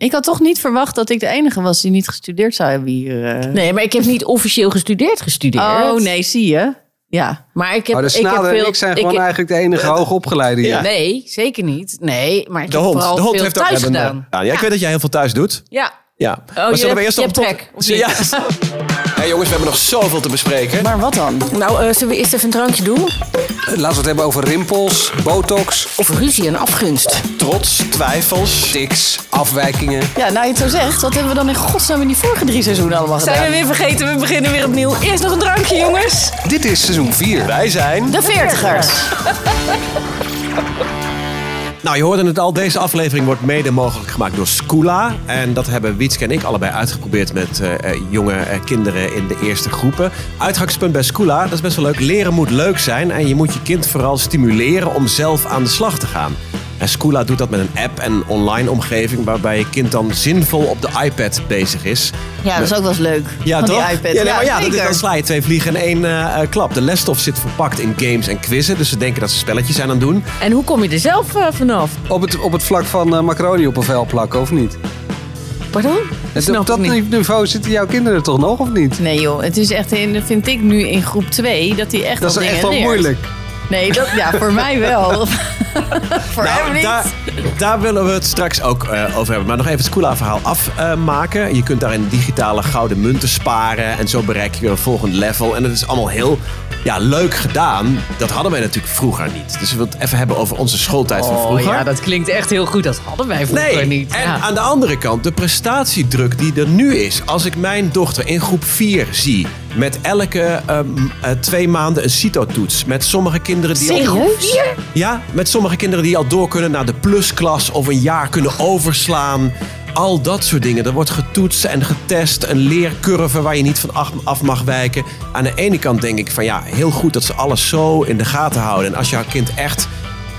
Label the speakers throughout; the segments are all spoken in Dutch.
Speaker 1: Ik had toch niet verwacht dat ik de enige was die niet gestudeerd zou hebben hier. eh.
Speaker 2: Nee, maar ik heb niet officieel gestudeerd gestudeerd.
Speaker 1: Oh nee, zie je? Ja.
Speaker 2: Maar ik heb,
Speaker 3: Oh, de
Speaker 2: ik heb veel,
Speaker 3: ik zijn gewoon
Speaker 2: ik-
Speaker 3: eigenlijk de enige hoogopgeleide hier.
Speaker 2: Nee, zeker niet. Nee, maar ik
Speaker 4: De
Speaker 2: heb
Speaker 4: hond.
Speaker 2: vooral
Speaker 4: De hond
Speaker 2: veel
Speaker 4: heeft ook
Speaker 2: thuis gedaan.
Speaker 4: Ja, ja, ik weet dat jij heel veel thuis doet.
Speaker 2: Ja.
Speaker 4: Ja.
Speaker 2: Oh,
Speaker 4: Maar
Speaker 2: je
Speaker 4: zullen we
Speaker 2: hebt-
Speaker 4: eerst
Speaker 2: je
Speaker 4: op
Speaker 2: hebt
Speaker 4: tot-
Speaker 2: trek, of
Speaker 4: Ja. Hey, jongens, we hebben nog zoveel te bespreken.
Speaker 1: Maar wat dan?
Speaker 2: Nou, eh, zullen we eerst even een drankje doen?
Speaker 3: Laten we het hebben over rimpels, botox,
Speaker 2: Of ruzie en afgunst?
Speaker 4: Trots, twijfels.
Speaker 3: tics, afwijkingen.
Speaker 1: Ja, nou je het zo zegt, wat hebben we dan in godsnaam in die vorige drie seizoenen allemaal gedaan?
Speaker 2: Zijn we weer vergeten? We beginnen weer opnieuw. Eerst nog een drankje, jongens.
Speaker 3: Dit is seizoen 4.
Speaker 4: Wij zijn...
Speaker 1: De veertigers.
Speaker 4: Nou, je hoorde het al. Deze aflevering wordt mede mogelijk gemaakt door Scula. En dat hebben Wietske en ik allebei uitgeprobeerd met eh, eh, jonge eh, kinderen in de eerste groepen. Uitgangspunt bij Scula, dat is best wel leuk. Leren moet leuk zijn en je moet je kind vooral stimuleren om zelf aan de slag te gaan. En Scula doet dat met een app en een online omgeving waarbij je kind dan zinvol op de iPad bezig is.
Speaker 1: Ja, dat is ook wel eens leuk.
Speaker 4: Ja,
Speaker 1: Van die
Speaker 4: toch?
Speaker 1: iPad.
Speaker 4: Ja, nee, maar ja, dat is, dan sla je twee vliegen in één eh, eh, klap. De lesstof zit verpakt in games en quizzen. Dus ze denken dat ze spelletjes zijn aan het doen.
Speaker 2: En hoe kom je er zelf eh, vanaf?
Speaker 3: Op het, op het vlak van eh, macaroni op een vel plakken, of niet?
Speaker 2: Pardon?
Speaker 3: En
Speaker 2: Snap
Speaker 3: op dat niveau zitten jouw kinderen toch nog, of niet?
Speaker 1: Nee joh, het is echt, in, vind ik nu in groep 2, dat hij echt
Speaker 3: Dat is echt wel
Speaker 1: leert.
Speaker 3: moeilijk.
Speaker 1: Nee, dat, ja, voor mij wel. voor hem niet.
Speaker 4: Nou, daar, daar willen we het straks ook eh, over hebben. Maar nog even het Scula-verhaal afmaken. je kunt daarin digitale gouden munten sparen. En zo bereik je een volgend level. En het is allemaal heel ja, leuk gedaan. Dat hadden wij natuurlijk vroeger niet. Dus we willen het even hebben over onze schooltijd van
Speaker 2: Oh
Speaker 4: vroeger.
Speaker 2: ja, dat klinkt echt heel goed. Dat hadden wij vroeger
Speaker 4: Nee,
Speaker 2: niet.
Speaker 4: en
Speaker 2: Ja.
Speaker 4: aan de andere kant de prestatiedruk die er nu is. Als ik mijn dochter in groep 4 zie met elke ehm, eh, twee maanden een CITO-toets. Met sommige kinderen die al... Ja, met sommige kinderen die al door kunnen naar de plusklas of een jaar kunnen overslaan. Al dat soort dingen. Er wordt getoetst en getest. Een leercurve waar je niet van af- mag wijken. Aan de ene kant denk ik van ja, heel goed dat ze alles zo in de gaten houden. En als jouw kind echt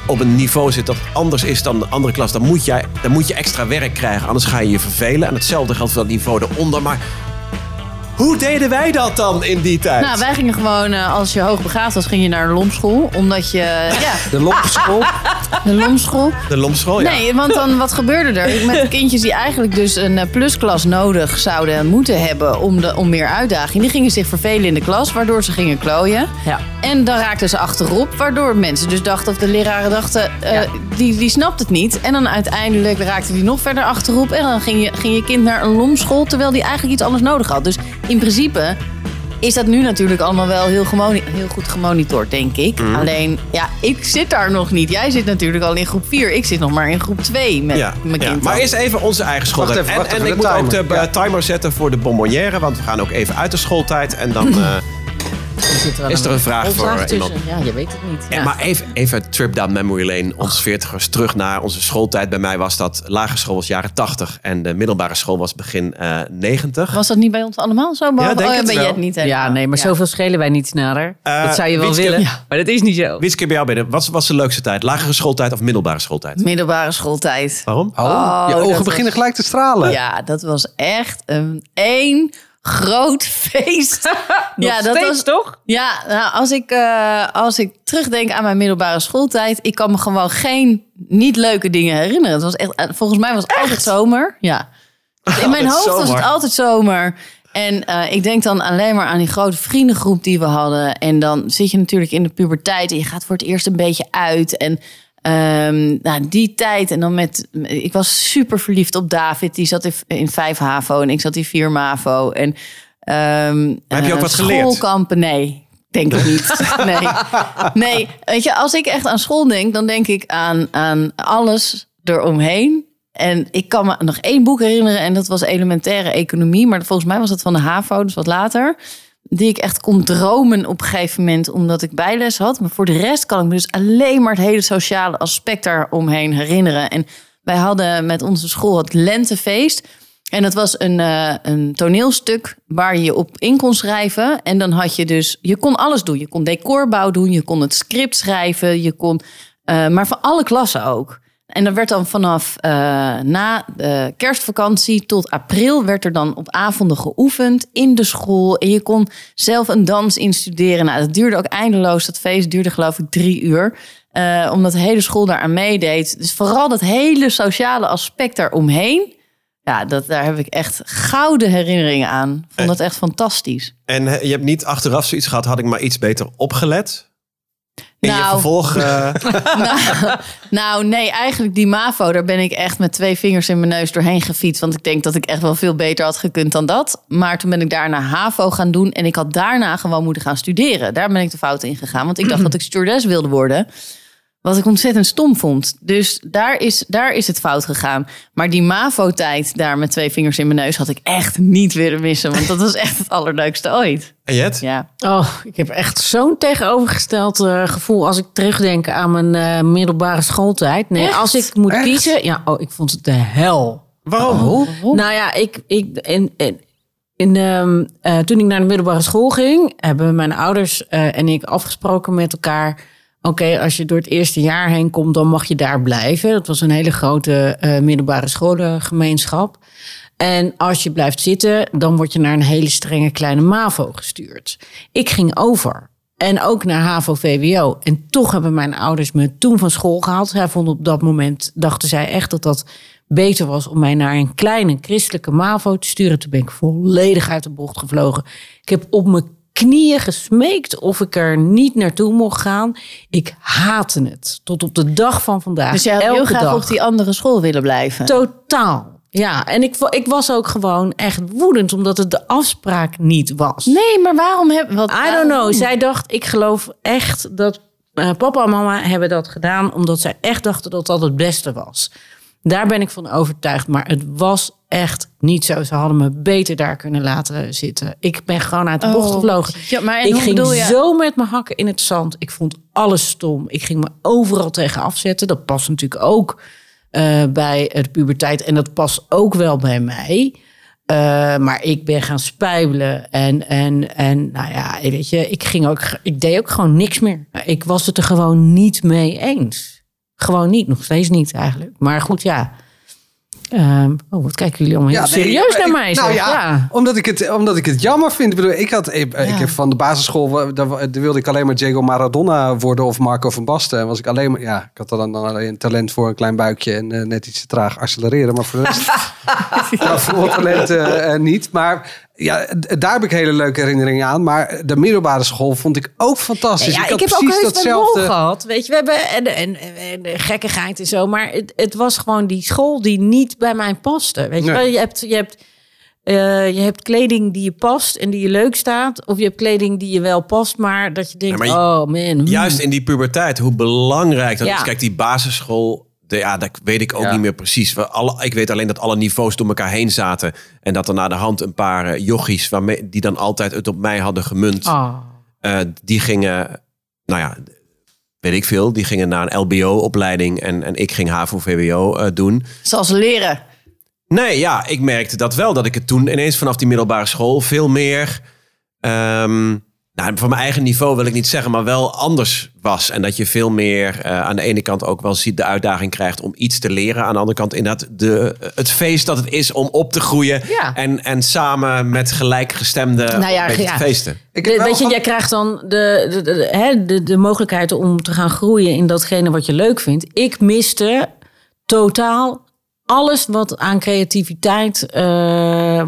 Speaker 4: op een niveau zit dat anders is dan de andere klas, dan moet, jij, dan moet je extra werk krijgen. Anders ga je je vervelen. En hetzelfde geldt voor dat niveau eronder. Maar hoe deden wij dat dan in die tijd?
Speaker 1: Nou, wij gingen gewoon, eh, als je hoogbegaafd was, ging je naar een lomschool. Omdat je, ja,
Speaker 3: De lompschool.
Speaker 1: een lomschool.
Speaker 4: de lomschool, ja.
Speaker 1: Nee, want dan, wat gebeurde er? Met kindjes die eigenlijk dus een eh, plusklas nodig zouden moeten hebben om, de, om meer uitdaging. Die gingen zich vervelen in de klas, waardoor ze gingen klooien.
Speaker 2: Ja.
Speaker 1: En dan raakten ze achterop, waardoor mensen dus dachten, of de leraren dachten, eh,
Speaker 2: Ja.
Speaker 1: die, die snapt het niet. En dan uiteindelijk raakte die nog verder achterop. En dan ging je, ging je kind naar een lomschool, terwijl die eigenlijk iets anders nodig had. Dus in principe is dat nu natuurlijk allemaal wel heel, heel goed gemonitord, denk ik.
Speaker 4: Mhm.
Speaker 1: Alleen, ja, ik zit daar nog niet. Jij zit natuurlijk al in groep 4. Ik zit nog maar in groep 2 met
Speaker 4: Ja,
Speaker 1: mijn
Speaker 4: ja.
Speaker 1: kind.
Speaker 4: Maar
Speaker 1: dan.
Speaker 4: eerst even onze eigen schooltijd.
Speaker 3: even, wacht
Speaker 4: en ik moet ook de
Speaker 3: timer.
Speaker 4: eh,
Speaker 3: Ja.
Speaker 4: timer zetten voor de bonbonnière. Want we gaan ook even uit de schooltijd. En dan... eh, Is er een vraag voor, iemand?
Speaker 2: Ja, je weet het niet.
Speaker 4: ja,
Speaker 2: Ja.
Speaker 4: Maar even, even trip down memory lane. Onze veertigers terug naar onze schooltijd. Bij mij was dat lagere school was jaren 80. En de middelbare school was begin eh 90.
Speaker 1: Was dat niet bij ons allemaal zo? Behalve-
Speaker 4: denk
Speaker 1: oh, ja,
Speaker 4: het
Speaker 1: ben
Speaker 4: wel.
Speaker 1: je het niet
Speaker 2: Ja,
Speaker 1: helemaal.
Speaker 2: nee, maar
Speaker 1: Ja.
Speaker 2: zoveel schelen wij niet nader.
Speaker 4: Eh,
Speaker 2: dat zou je wel
Speaker 4: Wietske-
Speaker 2: willen,
Speaker 4: Ja.
Speaker 2: maar dat is niet zo.
Speaker 4: Witske bij jou binnen. Wat was de leukste tijd? Lagere schooltijd of middelbare schooltijd?
Speaker 1: Middelbare schooltijd.
Speaker 4: Waarom?
Speaker 3: Oh,
Speaker 1: Oh,
Speaker 3: je ogen
Speaker 1: was-
Speaker 3: beginnen gelijk te stralen.
Speaker 1: Ja, dat was echt een één groot feest. Ja, dat
Speaker 2: steeds,
Speaker 1: was
Speaker 2: toch?
Speaker 1: Ja, nou, als, ik, eh, als ik terugdenk aan mijn middelbare schooltijd, ik kan me gewoon geen niet leuke dingen herinneren. Het was echt, eh, volgens mij was het altijd zomer. Ja. In mijn hoofd was het altijd zomer. En eh, ik denk dan alleen maar aan die grote vriendengroep die we hadden. En dan zit je natuurlijk in de puberteit en je gaat voor het eerst een beetje uit. En ehm, nou, die tijd en dan met... Ik was super verliefd op David. Die zat in, in 5 HAVO en ik zat in 4 MAVO. En, ehm,
Speaker 4: heb je ook
Speaker 1: eh,
Speaker 4: wat geleerd?
Speaker 1: Schoolkampen, nee. Denk ik niet. Nee. nee, weet je, als ik echt aan school denk, dan denk ik aan, aan alles eromheen. En ik kan me nog één boek herinneren en dat was elementaire economie. Maar volgens mij was dat van de HAVO, dus wat later. Die ik echt kon dromen op een gegeven moment, omdat ik bijles had. Maar voor de rest kan ik me dus alleen maar het hele sociale aspect daaromheen herinneren. En wij hadden met onze school het lentefeest. En dat was een, eh, een toneelstuk waar je op in kon schrijven. En dan had je dus, je kon alles doen. Je kon decorbouw doen, je kon het script schrijven, je kon, eh, maar van alle klassen ook. En dan werd dan vanaf eh, na de kerstvakantie tot april werd er dan op avonden geoefend in de school. En je kon zelf een dans instuderen. Nou, dat duurde ook eindeloos. Dat feest duurde geloof ik drie uur. Eh, omdat de hele school daaraan meedeed. Dus vooral dat hele sociale aspect daaromheen Ja, dat, daar heb ik echt gouden herinneringen aan. Vond dat echt fantastisch.
Speaker 4: En eh, je hebt niet achteraf zoiets gehad, had ik maar iets beter opgelet? In je
Speaker 1: Nou.
Speaker 4: vervolg... eh,
Speaker 1: nou, nou, nee, eigenlijk die MAVO, daar ben ik echt met twee vingers in mijn neus doorheen gefietst. Want ik denk dat ik echt wel veel beter had gekund dan dat. Maar toen ben ik daarna HAVO gaan doen. En ik had daarna gewoon moeten gaan studeren. Daar ben ik de fout in gegaan. Want ik dacht dat ik stewardess wilde worden. Wat ik ontzettend stom vond. Dus daar is, daar is het fout gegaan. Maar die MAVO-tijd daar met twee vingers in mijn neus... had ik echt niet willen missen. Want dat was echt het allerleukste ooit.
Speaker 4: en Jet?
Speaker 1: Ja.
Speaker 2: Oh, ik heb echt zo'n tegenovergesteld eh, gevoel als ik terugdenk aan mijn eh, middelbare schooltijd. Nee,
Speaker 1: Echt?
Speaker 2: als ik moet
Speaker 3: Echt?
Speaker 2: kiezen, ja, oh, ik vond het de hel.
Speaker 4: Waarom?
Speaker 2: Nou ja, ik, ik, in, in, in, ehm, eh, toen ik naar de middelbare school ging, hebben mijn ouders eh, en ik afgesproken met elkaar. Oké, als je door het eerste jaar heen komt, dan mag je daar blijven. Dat was een hele grote eh, middelbare scholengemeenschap. En als je blijft zitten, dan word je naar een hele strenge kleine MAVO gestuurd. Ik ging over. En ook naar HAVO-VWO. En toch hebben mijn ouders me toen van school gehaald. Zij vonden op dat moment, dachten zij echt dat dat beter was om mij naar een kleine christelijke MAVO te sturen. Toen ben ik volledig uit de bocht gevlogen. Ik heb op mijn knieën gesmeekt of ik er niet naartoe mocht gaan. Ik haatte het. Tot op de dag van vandaag.
Speaker 1: Dus jij had heel graag
Speaker 2: dag.
Speaker 1: op die andere school willen blijven.
Speaker 2: Totaal. Ja, en ik, ik was ook gewoon echt woedend omdat het de afspraak niet was.
Speaker 1: Nee, maar waarom heb... Wat,
Speaker 2: I don't know. Zij dacht, ik geloof echt dat eh, papa en mama hebben dat gedaan omdat zij echt dachten dat dat het beste was. Daar ben ik van overtuigd, maar het was echt niet zo. Ze hadden me beter daar kunnen laten zitten. Ik ben gewoon uit de bocht
Speaker 1: Oh,
Speaker 2: gevlogen.
Speaker 1: ja, maar en
Speaker 2: ik
Speaker 1: hoe
Speaker 2: ging
Speaker 1: je?
Speaker 2: zo met mijn hakken in het zand. Ik vond alles stom. Ik ging me overal tegen afzetten. Dat past natuurlijk ook eh, bij het puberteit. En dat past ook wel bij mij. Eh, maar ik ben gaan spijbelen. En, en, en nou ja, weet je, ik, ging ook, ik deed ook gewoon niks meer. Ik was het er gewoon niet mee eens. Gewoon niet, nog steeds niet eigenlijk. Maar goed, ja. Ehm, oh, wat kijken jullie allemaal heel
Speaker 3: nee,
Speaker 2: serieus naar
Speaker 3: ik-
Speaker 2: mij?
Speaker 3: Nou ja,
Speaker 2: ja.
Speaker 3: Omdat, ik het, omdat ik het jammer vind. Ik, bedoel, ik, had, ik, heb van de basisschool, daar, daar wilde ik alleen maar Diego Maradona worden of Marco van Basten. En was ik alleen maar, ja, ik had dan, dan alleen talent voor een klein buikje en eh, net iets te traag accelereren. Maar voor de rest, ja, voor talent eh, eh, niet. Maar ja, daar heb ik hele leuke herinneringen aan. Maar de middelbare school vond ik ook fantastisch.
Speaker 2: Ja,
Speaker 3: ik
Speaker 2: ik,
Speaker 3: had
Speaker 2: heb ook
Speaker 3: precies
Speaker 2: heus mijn rol
Speaker 3: datzelfde.
Speaker 2: gehad. Weet je, we hebben en, en, en, en de gekkigheid en zo. Maar het, het was gewoon die school die niet bij mij paste. Weet je
Speaker 3: Nee.
Speaker 2: je hebt, je hebt, eh, je hebt kleding die je past en die je leuk staat. Of je hebt kleding die je wel past, maar dat je denkt,
Speaker 4: Ja, maar
Speaker 2: oh man. hmm.
Speaker 4: Juist in die puberteit, hoe belangrijk dat
Speaker 2: Ja.
Speaker 4: is. Kijk, die basisschool, ja, dat weet ik ook
Speaker 3: Ja.
Speaker 4: niet meer precies. We alle, ik weet alleen dat alle niveaus door elkaar heen zaten. En dat er na de hand een paar eh, jochies, waarmee, die dan altijd het op mij hadden gemunt.
Speaker 2: Oh.
Speaker 4: eh, die gingen, nou ja, weet ik veel. Die gingen naar een LBO-opleiding en, en ik ging HAVO-VWO eh, doen.
Speaker 1: Zoals leren.
Speaker 4: Nee, ja, ik merkte dat wel. Dat ik het toen ineens vanaf die middelbare school veel meer... ehm, nou, van mijn eigen niveau wil ik niet zeggen, maar wel anders was. En dat je veel meer eh, aan de ene kant ook wel ziet de uitdaging krijgt om iets te leren. Aan de andere kant inderdaad de, het feest dat het is om op te groeien.
Speaker 2: Ja.
Speaker 4: En, en samen met gelijkgestemden
Speaker 2: Nou ja,
Speaker 4: feesten.
Speaker 3: Ik
Speaker 2: De- weet je, jij krijgt dan de, de, de, hè, de, de mogelijkheid om te gaan groeien in datgene wat je leuk vindt. Ik miste totaal alles wat aan creativiteit, eh,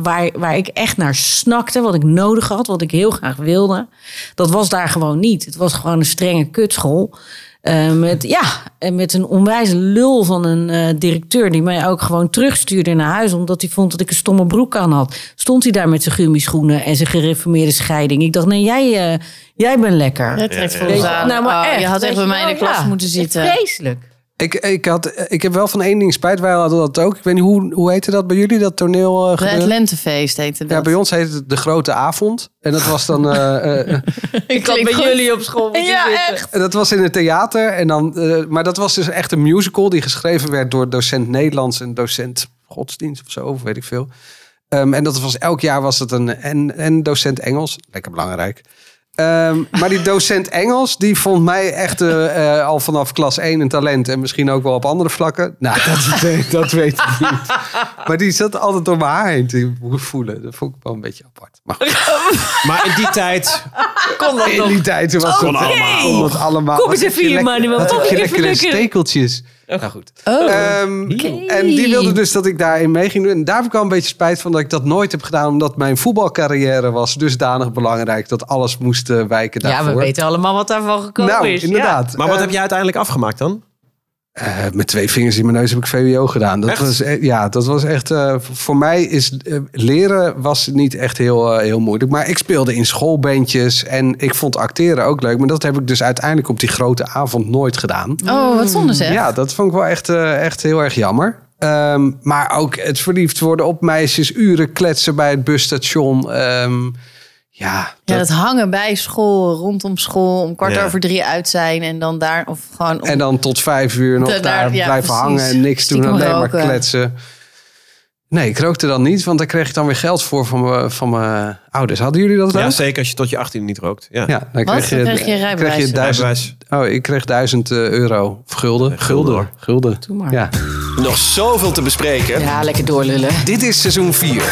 Speaker 2: waar, waar ik echt naar snakte, wat ik nodig had, wat ik heel graag wilde. Dat was daar gewoon niet. Het was gewoon een strenge kutschool. Eh, met, ja, en met een onwijs lul van een eh, directeur die mij ook gewoon terugstuurde naar huis. Omdat hij vond dat ik een stomme broek aan had. Stond hij daar met zijn gummischoenen en zijn gereformeerde scheiding. Ik dacht, nee, jij, eh, jij bent lekker. Nou, maar
Speaker 1: Oh,
Speaker 2: echt,
Speaker 1: je had echt bij mij in de klas
Speaker 2: ja.
Speaker 1: moeten zitten.
Speaker 2: Vreselijk.
Speaker 3: Ik, ik, had, ik heb wel van één ding spijt. Wij hadden dat ook. Ik weet niet, hoe, hoe heette dat bij jullie, dat toneel? eh,
Speaker 1: Het lentefeest heette dat.
Speaker 3: Ja, bij ons heette het de grote avond. En dat was dan. eh, eh,
Speaker 2: Ik had bij jullie op school moeten
Speaker 1: Ja,
Speaker 2: zitten.
Speaker 1: echt.
Speaker 3: en dat was in het theater. En dan, eh, maar dat was dus echt een musical die geschreven werd door docent Nederlands en docent godsdienst of zo, of weet ik veel. Ehm, en dat was elk jaar was het een en, en docent Engels, lekker belangrijk. Ehm, maar die docent Engels, die vond mij echt eh, eh, al vanaf klas 1 een talent. En misschien ook wel op andere vlakken. Nou, dat, weet- dat weet ik niet. Maar die zat altijd door mijn haar heen te voelen. Dat vond ik wel een beetje apart. Maar.
Speaker 4: Maar in die tijd,
Speaker 2: Kon dat
Speaker 3: In
Speaker 2: nog?
Speaker 3: die tijd was het
Speaker 4: allemaal.
Speaker 3: Kon het allemaal.
Speaker 2: Kom eens
Speaker 3: Wat
Speaker 2: even hier, man.
Speaker 3: Wat heb je lekkere
Speaker 2: lekker.
Speaker 3: Stekeltjes. Nou goed.
Speaker 1: Oh,
Speaker 3: Ehm, En die wilde dus dat ik daarin mee ging doen. En daar heb ik wel een beetje spijt van dat ik dat nooit heb gedaan. Omdat mijn voetbalcarrière was dusdanig belangrijk dat alles moest eh, wijken
Speaker 2: Ja,
Speaker 3: daarvoor.
Speaker 2: we weten allemaal wat daarvan gekomen
Speaker 3: nou,
Speaker 2: is.
Speaker 3: inderdaad.
Speaker 4: Maar wat
Speaker 3: Eh,
Speaker 4: heb jij uiteindelijk afgemaakt dan?
Speaker 3: Eh, met twee vingers in mijn neus heb ik VWO gedaan. Dat
Speaker 4: Echt?
Speaker 3: was, e- ja, dat was echt. eh, voor mij is eh, leren was niet echt heel, heel moeilijk. Maar ik speelde in schoolbandjes en ik vond acteren ook leuk. Maar dat heb ik dus uiteindelijk op die grote avond nooit gedaan.
Speaker 1: oh wat zonde zeg.
Speaker 3: Ja, dat vond ik wel echt, eh, echt heel erg jammer. Ehm, maar ook het verliefd worden op meisjes, uren kletsen bij het busstation. Ehm, ja,
Speaker 1: Ja,
Speaker 3: dat-
Speaker 1: dat hangen bij school, rondom school, om kwart
Speaker 4: Ja.
Speaker 1: over drie uit zijn en dan daar of gewoon. Om,
Speaker 3: en dan tot vijf uur nog
Speaker 1: Da-
Speaker 3: daar,
Speaker 1: daar- ja,
Speaker 3: blijven
Speaker 1: precies.
Speaker 3: hangen en niks doen,
Speaker 1: Stiekem
Speaker 3: alleen maar kletsen. Nee, ik rookte dan niet, want daar kreeg ik dan weer geld voor van mijn, van mijn ouders. Hadden jullie dat wel?
Speaker 4: Ja, zeker als je tot je 18 niet rookt. Ja.
Speaker 3: Ja, dan
Speaker 1: Wat?
Speaker 3: kreeg je,
Speaker 1: Dan kreeg je rijbewijs.
Speaker 3: kreeg je duizend,
Speaker 4: Rijbewijs.
Speaker 3: oh, ik kreeg duizend eh, euro. Of gulden.
Speaker 4: gulden.
Speaker 3: Gulden. Gulden.
Speaker 2: Doe maar.
Speaker 3: Ja.
Speaker 4: Nog zoveel te bespreken.
Speaker 2: Ja, lekker doorlullen.
Speaker 3: Dit is seizoen 4.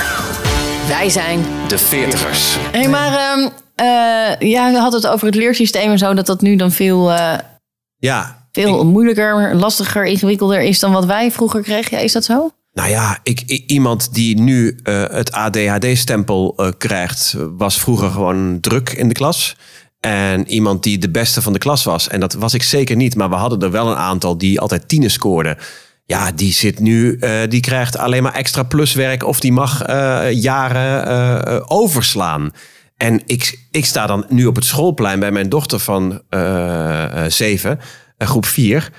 Speaker 2: Wij zijn
Speaker 4: De veertigers.
Speaker 1: Hé, maar ehm eh, ja, je had het over het leersysteem en zo, dat dat nu dan veel, eh,
Speaker 4: Ja,
Speaker 1: veel moeilijker, lastiger, ingewikkelder is dan wat wij vroeger kregen. Ja, is dat zo?
Speaker 4: Nou ja, ik, iemand die nu eh, het ADHD-stempel eh, krijgt, was vroeger gewoon druk in de klas. En iemand die de beste van de klas was, en dat was ik zeker niet, maar we hadden er wel een aantal die altijd tienen scoorden. Ja, die zit nu, eh, die krijgt alleen maar extra pluswerk of die mag eh, jaren eh, overslaan. En ik, ik sta dan nu op het schoolplein bij mijn dochter van zeven, groep vier.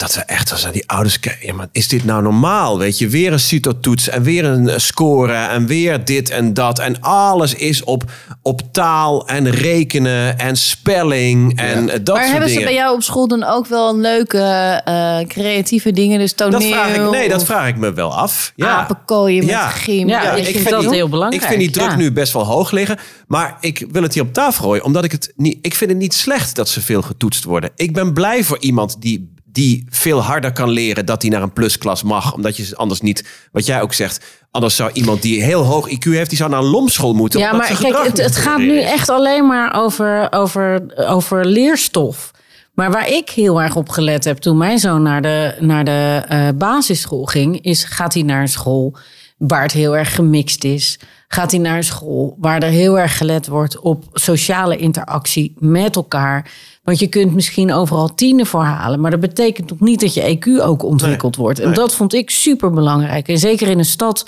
Speaker 4: Dat we echt als aan die ouders kijken. Ja, maar is dit nou normaal? Weet je, weer een CITO-toets en weer een eh, score en weer dit en dat. En alles is op, op taal en rekenen en spelling en eh, dat
Speaker 1: maar
Speaker 4: soort
Speaker 1: hebben
Speaker 4: dingen.
Speaker 1: ze bij jou op school dan ook wel leuke eh, creatieve dingen, dus toneel?
Speaker 4: dat vraag ik, nee, dat vraag ik me wel af. Ja.
Speaker 1: Apenkooien met
Speaker 4: Ja.
Speaker 1: gym.
Speaker 2: Ja,
Speaker 1: Ja,
Speaker 2: ik vind dat heel belangrijk.
Speaker 4: Ik vind die druk
Speaker 2: ja.
Speaker 4: nu best wel hoog liggen. Maar ik wil het hier op tafel gooien. Omdat ik het niet. Ik vind het niet slecht dat ze veel getoetst worden. Ik ben blij voor iemand die, die veel harder kan leren. Dat hij naar een plusklas mag. Omdat je anders niet. Wat jij ook zegt. Anders zou iemand die heel hoog IQ heeft. Die zou naar een lomschool moeten.
Speaker 2: Ja, maar kijk, het, het gaat nu echt alleen maar over, over, over leerstof. Maar waar ik heel erg op gelet heb toen mijn zoon naar de, naar de eh, basisschool ging, is gaat hij naar een school waar het heel erg gemixt is? Gaat hij naar een school waar er heel erg gelet wordt op sociale interactie met elkaar? Want je kunt misschien overal tienen voor halen, maar dat betekent nog niet dat je EQ ook ontwikkeld wordt. En dat vond ik super belangrijk. En zeker in een stad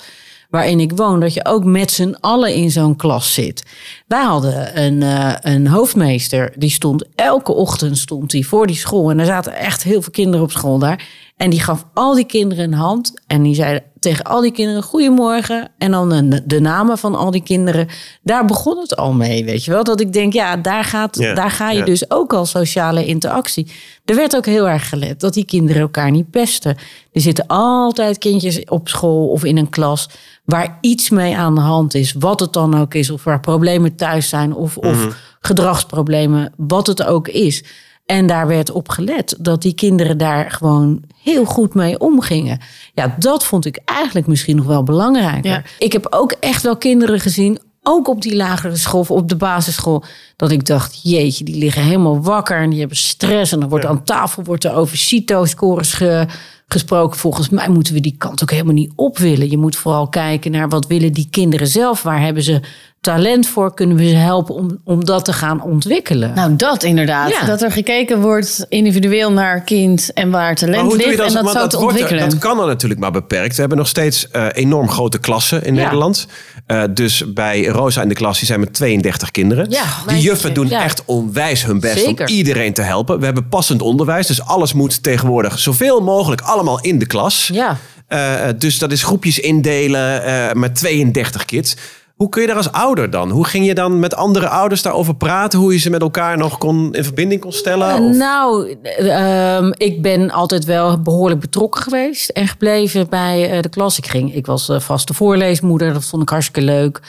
Speaker 2: waarin ik woon, dat je ook met z'n allen in zo'n klas zit. Wij hadden een, eh, een hoofdmeester, die stond elke ochtend stond die voor die school. En er zaten echt heel veel kinderen op school daar. En die gaf al die kinderen een hand. En die zei tegen al die kinderen goedemorgen. En dan de, namen van al die kinderen. Daar begon het al mee, weet je wel. Dat ik denk, ja, daar, gaat,
Speaker 4: Ja,
Speaker 2: daar ga je
Speaker 4: ja.
Speaker 2: dus ook al sociale interactie. Er werd ook heel erg gelet dat die kinderen elkaar niet pesten. Er zitten altijd kindjes op school of in een klas waar iets mee aan de hand is. Wat het dan ook is. Of waar problemen thuis zijn. Of, of gedragsproblemen. Wat het ook is. En daar werd op gelet dat die kinderen daar gewoon heel goed mee omgingen. Ja, dat vond ik eigenlijk misschien nog wel belangrijker.
Speaker 1: Ja.
Speaker 2: Ik heb ook echt wel kinderen gezien, ook op die lagere school of op de basisschool, dat ik dacht, jeetje, die liggen helemaal wakker en die hebben stress. En dan wordt aan tafel wordt er over CITO-scores ge- gesproken. Volgens mij moeten we die kant ook helemaal niet op willen. Je moet vooral kijken naar wat willen die kinderen zelf. Waar hebben ze talent voor? Kunnen we ze helpen om, om dat te gaan ontwikkelen?
Speaker 1: Nou, dat inderdaad.
Speaker 2: Ja.
Speaker 1: Dat er gekeken wordt individueel naar kind en waar talent
Speaker 4: Maar hoe doe je
Speaker 1: ligt.
Speaker 4: dat?
Speaker 1: En dat
Speaker 4: Want
Speaker 1: zo te
Speaker 4: er-
Speaker 1: ontwikkelen.
Speaker 4: dat kan dan natuurlijk maar beperkt. We hebben nog steeds eh, enorm grote klassen in
Speaker 2: Ja.
Speaker 4: Nederland. Eh, dus bij Rosa in de klas die zijn met 32 kinderen.
Speaker 2: Ja,
Speaker 4: die juffen doen
Speaker 2: ja.
Speaker 4: echt onwijs hun best
Speaker 2: Zeker.
Speaker 4: om iedereen te helpen. We hebben passend onderwijs. Dus alles moet tegenwoordig zoveel mogelijk allemaal in de klas.
Speaker 2: Ja.
Speaker 4: Eh, dus dat is groepjes indelen eh, met 32 kids. Hoe kun je daar als ouder dan? Hoe ging je dan met andere ouders daarover praten? Hoe je ze met elkaar nog kon, in verbinding kon stellen? Of-
Speaker 2: Nou, ehm, ik ben altijd wel behoorlijk betrokken geweest en gebleven bij eh, de klas. Ik, ging, ik was eh, vaste voorleesmoeder, dat vond ik hartstikke leuk.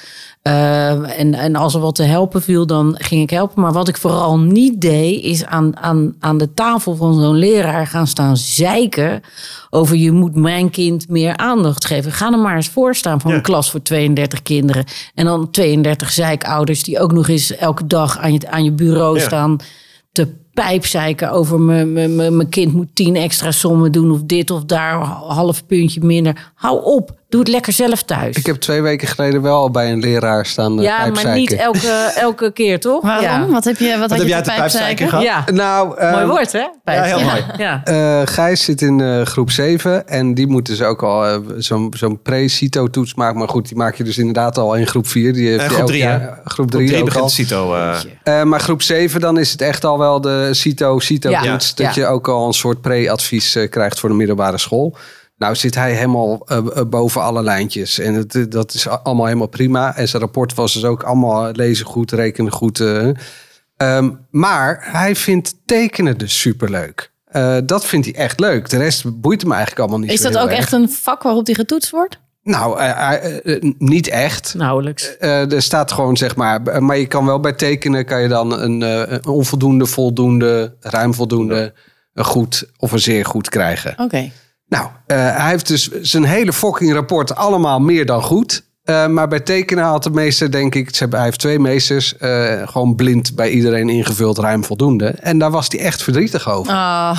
Speaker 2: Ehm, en, en als er wat te helpen viel, dan ging ik helpen. Maar wat ik vooral niet deed, is aan, aan, aan de tafel van zo'n leraar gaan staan zeiken over je moet mijn kind meer aandacht geven. Ga er maar eens voor staan van
Speaker 4: Ja.
Speaker 2: een klas voor 32 kinderen. En dan 32 zeikouders die ook nog eens elke dag aan je, aan je bureau
Speaker 4: Ja.
Speaker 2: staan te pijpzeiken over mijn- mijn mijn- mijn kind moet tien extra sommen doen of dit of daar, half puntje minder. Hou op, doe het lekker zelf thuis.
Speaker 3: Ik heb twee weken geleden wel bij een leraar staan eh,
Speaker 2: ja, maar niet elke, elke keer, toch?
Speaker 1: Waarom?
Speaker 2: Ja.
Speaker 1: Wat heb je, wat
Speaker 4: Wat
Speaker 1: had
Speaker 4: heb
Speaker 1: je
Speaker 4: jij
Speaker 1: te
Speaker 4: te pijpzeiken gehad?
Speaker 2: Ja,
Speaker 3: Nou,
Speaker 2: mooi
Speaker 3: ehm,
Speaker 2: woord hè?
Speaker 4: Ja, heel
Speaker 2: Ja.
Speaker 4: mooi.
Speaker 2: Ja.
Speaker 3: Eh, Gijs zit in eh, groep 7 en die moet dus ook al zo'n zo'n pre-CITO-toets maken. Maar goed, die maak je dus inderdaad al in groep 4. Die heeft
Speaker 4: groep
Speaker 3: elk
Speaker 4: drie,
Speaker 3: jaar-? Groep
Speaker 4: Drie
Speaker 3: 3 ook
Speaker 4: begint
Speaker 3: al.
Speaker 4: CITO.
Speaker 3: maar groep 7, dan is het echt al wel de CITO-CITO-toets.
Speaker 2: Ja,
Speaker 3: dat
Speaker 2: ja.
Speaker 3: je ook al een soort pre-advies eh, krijgt voor de middelbare school. Nou zit hij helemaal eh, eh, boven alle lijntjes. En het, eh, dat is allemaal helemaal prima. En zijn rapport was dus ook allemaal lezen goed, rekenen goed. eh. Ehm, maar hij vindt tekenen dus superleuk. Eh, dat vindt hij echt leuk. De rest boeit hem eigenlijk allemaal niet
Speaker 1: Is
Speaker 3: zo
Speaker 1: dat ook
Speaker 3: erg.
Speaker 1: echt een vak waarop die getoetst wordt?
Speaker 3: Nou, niet echt.
Speaker 2: Nauwelijks.
Speaker 3: Eh, er staat gewoon, zeg maar, maar je kan wel bij tekenen kan je dan een, eh, een onvoldoende, voldoende, ruim voldoende, een goed of een zeer goed krijgen.
Speaker 1: Oké.
Speaker 3: Nou, eh, hij heeft dus zijn hele fucking rapport allemaal meer dan goed. Eh, maar bij tekenen had de meester, denk ik, ze hebben, hij heeft twee meesters, eh, gewoon blind bij iedereen ingevuld, ruim voldoende. En daar was hij echt verdrietig over.
Speaker 1: Ah,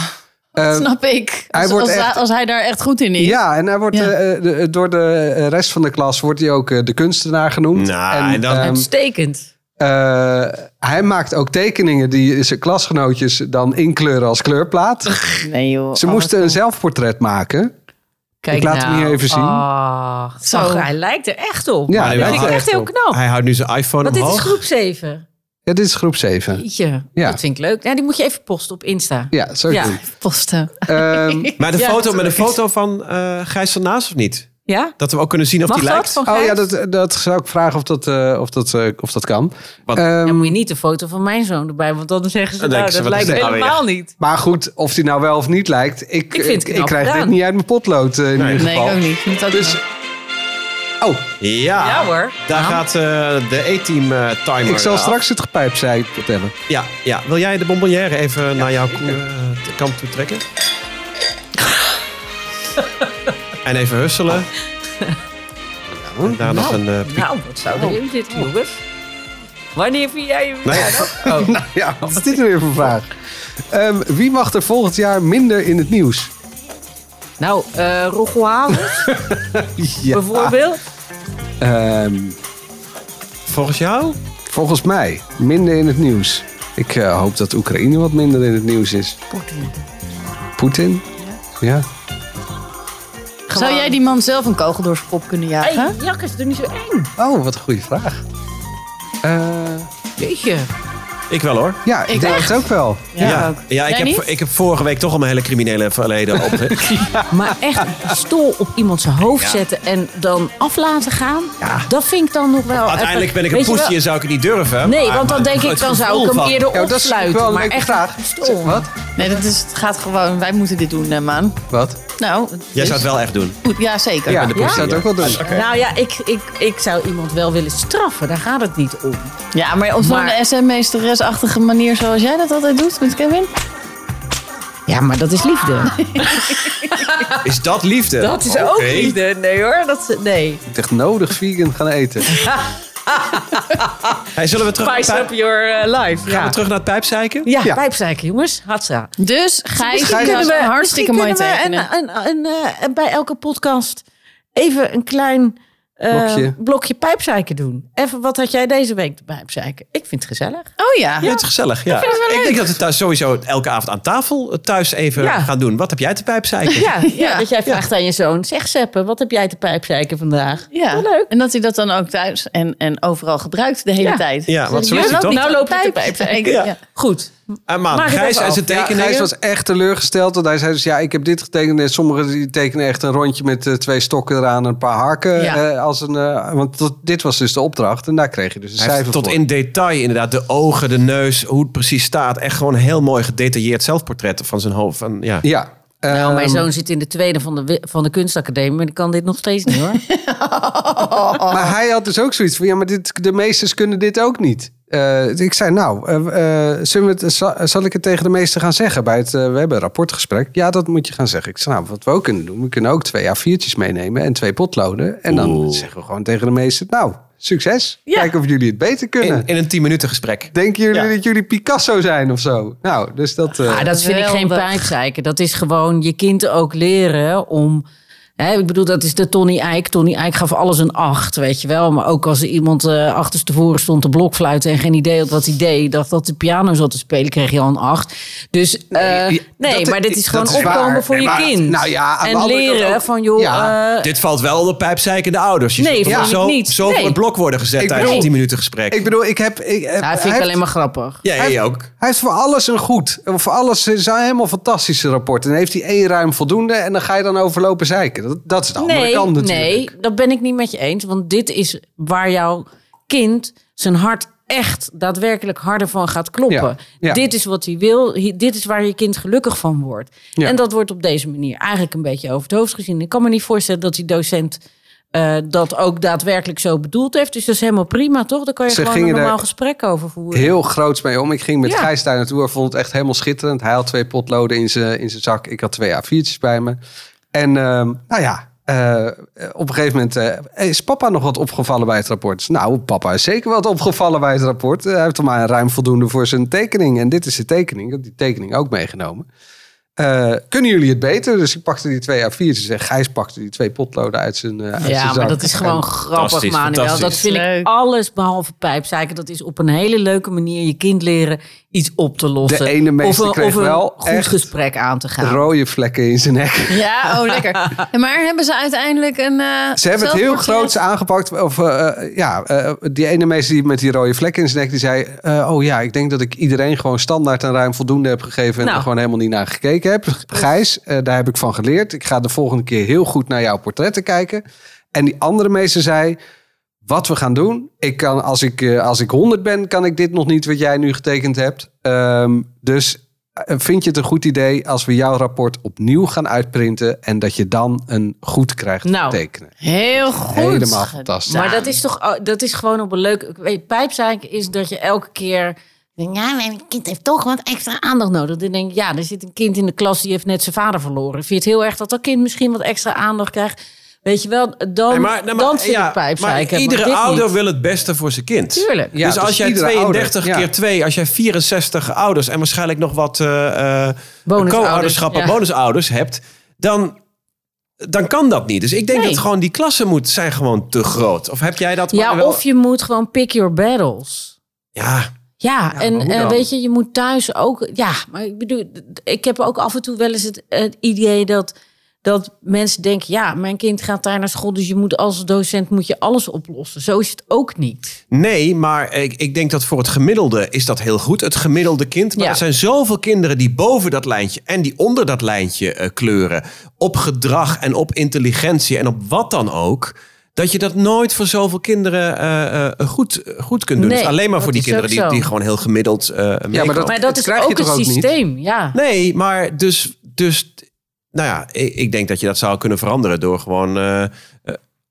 Speaker 1: snap ik.
Speaker 3: hij
Speaker 1: Als,
Speaker 3: wordt
Speaker 1: als,
Speaker 3: echt-
Speaker 1: als hij daar echt goed in is.
Speaker 3: Ja, en hij wordt
Speaker 1: Ja.
Speaker 3: de- door de rest van de klas wordt hij ook de kunstenaar genoemd.
Speaker 4: Nou, en dan-
Speaker 3: ehm,
Speaker 2: Uitstekend.
Speaker 3: Eh, hij maakt ook tekeningen die zijn klasgenootjes dan inkleuren als kleurplaat.
Speaker 1: Nee joh.
Speaker 3: Ze moesten een zelfportret maken.
Speaker 2: Kijk
Speaker 3: ik laat hem hier even zien.
Speaker 2: Oh,
Speaker 1: Zo.
Speaker 2: hij lijkt er echt op.
Speaker 3: Ja,
Speaker 2: dat
Speaker 3: hij
Speaker 2: vind
Speaker 3: lijkt
Speaker 2: ik
Speaker 3: er
Speaker 2: echt heel
Speaker 3: op.
Speaker 2: knap.
Speaker 4: Hij houdt nu zijn iPhone
Speaker 2: Want dit is
Speaker 4: omhoog.
Speaker 2: groep 7.
Speaker 3: Ja, dit is groep 7.
Speaker 2: Jeetje,
Speaker 3: Ja.
Speaker 2: dat vind ik leuk. Ja, die moet je even posten op Insta.
Speaker 3: Ja, zo
Speaker 2: Ja.
Speaker 3: doen.
Speaker 1: Posten.
Speaker 3: Ehm,
Speaker 4: Maar de
Speaker 2: Ja,
Speaker 4: foto, met een foto van eh Gijs van Naast of niet?
Speaker 2: Ja?
Speaker 4: Dat we ook kunnen zien of
Speaker 2: Mag
Speaker 4: die
Speaker 2: dat
Speaker 4: lijkt.
Speaker 2: van
Speaker 3: oh ja, dat, dat zou ik vragen of dat, eh, of dat, eh, of dat kan. Ehm,
Speaker 2: Dan moet je niet de foto van mijn zoon erbij, want dan zeggen ze,
Speaker 4: Dan
Speaker 2: nou,
Speaker 4: ze,
Speaker 2: dat lijkt
Speaker 4: nou
Speaker 2: helemaal niet.
Speaker 3: maar goed, of die nou wel of niet lijkt. Ik,
Speaker 2: Ik vind het
Speaker 3: ik,
Speaker 2: knap
Speaker 3: krijg
Speaker 2: gedaan.
Speaker 3: dit niet uit mijn potlood eh, in
Speaker 4: Nee.
Speaker 3: ieder
Speaker 1: Nee,
Speaker 3: geval.
Speaker 1: ik ook niet. Ook
Speaker 3: Dus,
Speaker 1: niet.
Speaker 3: oh,
Speaker 4: Ja,
Speaker 2: Ja hoor.
Speaker 4: daar
Speaker 2: Ja.
Speaker 4: gaat eh, de E-team eh, timer
Speaker 3: ik zal
Speaker 4: af.
Speaker 3: straks het gepijpzeikt vertellen.
Speaker 4: Ja, ja, wil jij de bonbonnière even naar jouw eh, kant toe trekken? en even husselen. En daar nog een... eh,
Speaker 2: Nou, wat zou erin zitten, jongens? Wanneer vind jij je
Speaker 4: Nee.
Speaker 2: Oh.
Speaker 3: Ja, wat is dit nou weer voor vraag? Ehm, wie mag er volgend jaar minder in het nieuws?
Speaker 2: Nou, eh Rocco Havels,
Speaker 3: Ja.
Speaker 2: bijvoorbeeld.
Speaker 3: Ehm,
Speaker 4: volgens jou?
Speaker 3: volgens mij minder in het nieuws. Ik eh, hoop dat Oekraïne wat minder in het nieuws is.
Speaker 2: Poetin.
Speaker 3: Poetin? Ja.
Speaker 1: Zou jij die man zelf een kogel door zijn kop kunnen jagen?
Speaker 2: Hey, jakkers, doe niet zo eng.
Speaker 3: Oh, wat een goede vraag. Eh,
Speaker 2: Jeetje.
Speaker 4: Ik wel hoor.
Speaker 3: ja, ik,
Speaker 1: Ik
Speaker 3: denk het ook wel.
Speaker 1: Ja, ook.
Speaker 4: ja ik, heb,
Speaker 1: niet?
Speaker 4: ik heb vorige week toch al mijn hele criminele verleden op.
Speaker 2: Maar echt een pistool op iemand zijn hoofd zetten en dan af laten gaan, dat vind ik dan nog wel...
Speaker 4: Uiteindelijk ben ik een
Speaker 2: Weet je
Speaker 4: poesje en zou ik het niet durven.
Speaker 2: Nee,
Speaker 4: maar-
Speaker 2: want dan
Speaker 4: maar
Speaker 2: denk ik, dan zou ik hem
Speaker 4: van-
Speaker 2: eerder
Speaker 3: Ja, dat is
Speaker 2: opsluiten.
Speaker 3: wel een
Speaker 2: maar
Speaker 3: leuke
Speaker 2: echt
Speaker 3: vraag.
Speaker 2: een pistool.
Speaker 3: Wat?
Speaker 1: Nee, dat is, het gaat gewoon. Wij moeten dit doen, man.
Speaker 3: Wat?
Speaker 1: Nou,
Speaker 4: Jij
Speaker 1: dus-
Speaker 4: zou het wel echt doen.
Speaker 1: Ja, zeker.
Speaker 3: Ja,
Speaker 4: de
Speaker 3: ik
Speaker 4: poesie,
Speaker 3: zou het ook wel doen.
Speaker 2: Nou ja, ik, ik, ik zou iemand wel willen straffen. Daar gaat het niet om.
Speaker 1: Ja, maar op zo'n
Speaker 2: Maar-
Speaker 1: SM-meesteresachtige manier zoals jij dat altijd doet met Kevin.
Speaker 2: Ja, maar dat is liefde.
Speaker 4: Is dat liefde?
Speaker 2: Dat is ook liefde. Nee hoor, dat is, nee.
Speaker 3: Ik echt nodig vegan gaan eten.
Speaker 4: Hey, zullen we terug, naar,
Speaker 2: Spice
Speaker 4: pijp,
Speaker 2: up your uh, life.
Speaker 4: gaan
Speaker 2: Ja,
Speaker 4: we terug naar het pijpzeiken?
Speaker 2: ja,
Speaker 3: Ja.
Speaker 2: pijpzeiken jongens. Hatsa.
Speaker 1: Dus Gijs,
Speaker 2: Misschien
Speaker 1: Gijs
Speaker 2: kunnen we
Speaker 1: hartstikke mooi tekenen.
Speaker 2: een, een, een, eh, bij elke podcast even een klein eh,
Speaker 3: Blokje.
Speaker 2: blokje pijpzeiken doen. Even, wat had jij deze week te pijpzeiken? Ik vind het gezellig.
Speaker 1: Oh ja.
Speaker 4: Ja, het is gezellig. Ja. Ik, denk dat we thuis sowieso elke avond aan tafel thuis even
Speaker 2: Ja.
Speaker 4: gaan doen. Wat heb jij te pijpzeiken?
Speaker 2: Ja, ja,
Speaker 1: Ja.
Speaker 2: dat jij vraagt aan je zoon. Zeg Seppe, wat heb jij te pijpzeiken vandaag?
Speaker 1: Ja.
Speaker 2: Leuk.
Speaker 1: En dat hij dat dan ook thuis en, en overal gebruikt de hele
Speaker 2: Ja.
Speaker 1: tijd.
Speaker 4: Ja, want zo is het toch?
Speaker 2: Nou
Speaker 1: op
Speaker 2: loop je te
Speaker 1: pijp.
Speaker 2: pijpzeiken.
Speaker 1: Ja.
Speaker 2: Ja. Goed.
Speaker 4: En man,
Speaker 2: Maak het
Speaker 4: Gijs
Speaker 2: even
Speaker 4: en
Speaker 2: af.
Speaker 4: zijn
Speaker 3: Ja,
Speaker 4: tekeningen.
Speaker 3: Gijs was echt teleurgesteld. Want hij zei dus, ja, ik heb dit getekend. En sommigen die tekenen echt een rondje met eh, twee stokken eraan en een paar harken.
Speaker 1: Ja.
Speaker 3: eh, als een, eh, want tot, dit was dus de opdracht. En daar kreeg je dus een
Speaker 4: Hij
Speaker 3: cijfer
Speaker 4: tot
Speaker 3: voor.
Speaker 4: in detail inderdaad de ogen, de neus, hoe het precies staat. Echt gewoon een heel mooi gedetailleerd zelfportret van zijn hoofd. Van, ja.
Speaker 3: Ja.
Speaker 2: Nou, mijn
Speaker 3: ehm,
Speaker 2: zoon zit in de tweede van de, van de kunstacademie, maar die kan dit nog steeds niet hoor.
Speaker 3: Maar hij had dus ook zoiets van, ja, maar dit, de meesters kunnen dit ook niet. Eh, ik zei, nou, zullen we het, zal, zal ik het tegen de meesten gaan zeggen bij het, we hebben een rapportgesprek. Ja, dat moet je gaan zeggen. Ik zei, nou, wat we ook kunnen doen, we kunnen ook twee A4'tjes meenemen en twee potloden. En dan
Speaker 4: Oeh.
Speaker 3: zeggen we gewoon tegen de meesten, nou, succes.
Speaker 1: Ja.
Speaker 3: Kijken of jullie het beter kunnen.
Speaker 4: In, in een 10 minuten gesprek.
Speaker 3: Denken jullie
Speaker 4: Ja.
Speaker 3: dat jullie Picasso zijn of zo? Nou, dus dat... eh,
Speaker 2: Ah, dat vind ik geen
Speaker 1: Geweldig.
Speaker 2: pijpzeiken. Dat is gewoon je kind ook leren om... Hè, ik bedoel, dat is de Tony Eijk. Tony Eijk gaf alles een acht, weet je wel. Maar ook als er iemand eh achterstevoren stond te blokfluiten... en geen idee had wat hij deed, dacht dat de piano zat te spelen... kreeg je al een acht. Dus eh, nee,
Speaker 3: dat-
Speaker 2: maar dit is gewoon
Speaker 3: is
Speaker 2: opkomen
Speaker 3: waar.
Speaker 2: voor
Speaker 3: Nee,
Speaker 2: je
Speaker 3: maar-
Speaker 2: kind.
Speaker 3: nou ja, de
Speaker 2: en leren
Speaker 3: ook-
Speaker 2: van, joh...
Speaker 3: Ja.
Speaker 2: eh,
Speaker 4: Dit valt wel onder pijpzeikende ouders. Je
Speaker 2: Nee, ik
Speaker 4: zo,
Speaker 2: niet.
Speaker 4: zo voor het blok worden gezet
Speaker 3: Ik
Speaker 4: tijdens een 10 minuten gesprek.
Speaker 3: ik bedoel, ik heb... Ik, heb-
Speaker 2: ja, vind ik alleen maar grappig.
Speaker 4: ja, jij ook.
Speaker 3: Hij heeft voor alles een goed. Voor alles zijn helemaal fantastische rapporten. En heeft hij één ruim voldoende. En dan ga je dan overlopen zeiken. Dat, dat is de andere
Speaker 2: Nee,
Speaker 3: kant natuurlijk.
Speaker 2: nee, dat ben ik niet met je eens. Want dit is waar jouw kind zijn hart echt daadwerkelijk harder van gaat kloppen.
Speaker 3: Ja, ja.
Speaker 2: Dit is wat hij wil. Dit is waar je kind gelukkig van wordt.
Speaker 3: Ja.
Speaker 2: En dat wordt op deze manier eigenlijk een beetje over het hoofd gezien. Ik kan me niet voorstellen dat die docent eh, dat ook daadwerkelijk zo bedoeld heeft. Dus dat is helemaal prima, toch? Daar kan je
Speaker 3: Ze
Speaker 2: gewoon een normaal gesprek over voeren.
Speaker 3: Heel groots mee om. Ik ging met
Speaker 2: Ja.
Speaker 3: Gijs daar naartoe. Hij vond het echt helemaal schitterend. Hij had twee potloden in zijn in zijn zak. Ik had twee A4'tjes bij me. En ehm, nou ja, eh, op een gegeven moment eh, is papa nog wat opgevallen bij het rapport. Nou, papa is zeker wat opgevallen bij het rapport. Hij heeft er maar ruim voldoende voor zijn tekening. En dit is de tekening. Ik heb die tekening ook meegenomen. Eh, kunnen jullie het beter? Dus ik pakte die twee A4'tjes en Gijs pakte die twee potloden uit zijn, eh, uit zijn
Speaker 2: Ja,
Speaker 3: zak.
Speaker 2: maar dat is gewoon
Speaker 3: En-
Speaker 2: grappig, Manuel. Dat vind ik alles behalve pijpzeiken. Dat is op een hele leuke manier je kind leren iets op te lossen.
Speaker 3: De ene meester
Speaker 2: of een,
Speaker 3: kreeg
Speaker 2: of een
Speaker 3: wel
Speaker 2: goed
Speaker 3: echt
Speaker 2: gesprek aan te gaan.
Speaker 3: rode vlekken in zijn nek.
Speaker 1: Ja, oh lekker. Maar hebben ze uiteindelijk een. eh,
Speaker 3: Ze hebben het heel groots aangepakt. Of, ja, eh, die ene meester die met die rode vlek in zijn nek, die zei... eh, oh ja, ik denk dat ik iedereen gewoon standaard een ruim voldoende heb gegeven... en
Speaker 2: Nou.
Speaker 3: er gewoon helemaal niet naar gekeken heb. Gijs, eh, daar heb ik van geleerd. Ik ga de volgende keer heel goed naar jouw portretten kijken. En die andere meester zei... Wat we gaan doen, ik kan, als, ik, eh, als ik 100 ben, kan ik dit nog niet wat jij nu getekend hebt. Ehm, dus eh, vind je het een goed idee als we jouw rapport opnieuw gaan uitprinten en dat je dan een goed krijgt
Speaker 2: Nou.
Speaker 3: te tekenen?
Speaker 1: Heel goed.
Speaker 3: Helemaal fantastisch.
Speaker 2: Maar dat is toch oh, dat is gewoon op een Weet, pijpzeiken is dat je elke keer... denkt, Ja, mijn kind heeft toch wat extra aandacht nodig. Dan denk ik, ja, er zit een kind in de klas die heeft net zijn vader verloren. Vind je het heel erg dat dat kind misschien wat extra aandacht krijgt? Weet je wel, dan,
Speaker 4: Nee, maar,
Speaker 2: dan vind
Speaker 4: ja,
Speaker 2: ik pijpzeiken.
Speaker 4: Maar iedere
Speaker 2: dit
Speaker 4: ouder
Speaker 2: niet.
Speaker 4: wil het beste voor zijn kind.
Speaker 2: Tuurlijk.
Speaker 3: Ja,
Speaker 4: dus
Speaker 3: dus
Speaker 4: als jij
Speaker 3: iedere
Speaker 4: 32
Speaker 3: ouder, ja.
Speaker 4: keer 2, als jij 64 ouders en waarschijnlijk nog wat eh, eh,
Speaker 2: Bonusouders,
Speaker 4: co-ouderschappen,
Speaker 2: ja.
Speaker 4: bonusouders hebt, dan, dan kan dat niet. Dus ik denk
Speaker 2: Nee.
Speaker 4: dat gewoon die klassen moet, zijn gewoon te groot. Of heb jij dat?
Speaker 2: Ja,
Speaker 4: wel-
Speaker 2: of je moet gewoon pick your battles.
Speaker 4: Ja,
Speaker 2: Ja, en eh, weet je, je moet thuis ook. Ja, maar ik bedoel, ik heb ook af en toe wel eens het, het idee dat, dat mensen denken: ja, mijn kind gaat daar naar school, dus je moet als docent moet je alles oplossen. Zo is het ook niet.
Speaker 4: Nee, maar ik, ik denk dat voor het gemiddelde is dat heel goed. Het gemiddelde kind. Maar
Speaker 2: Ja.
Speaker 4: er zijn zoveel kinderen die boven dat lijntje en die onder dat lijntje eh, kleuren. Op gedrag en op intelligentie en op wat dan ook. Dat je dat nooit voor zoveel kinderen eh, eh, goed, goed kunt doen.
Speaker 2: Nee,
Speaker 4: dus alleen maar voor die kinderen die, die gewoon heel gemiddeld eh meekomen.
Speaker 3: maar dat-
Speaker 2: Maar dat
Speaker 3: het
Speaker 2: is
Speaker 3: krijg je
Speaker 2: ook
Speaker 3: toch
Speaker 2: een
Speaker 3: ook niet?
Speaker 2: systeem. Ja.
Speaker 4: Nee, maar dus, dus nou ja, ik, ik denk dat je dat zou kunnen veranderen door gewoon eh, eh,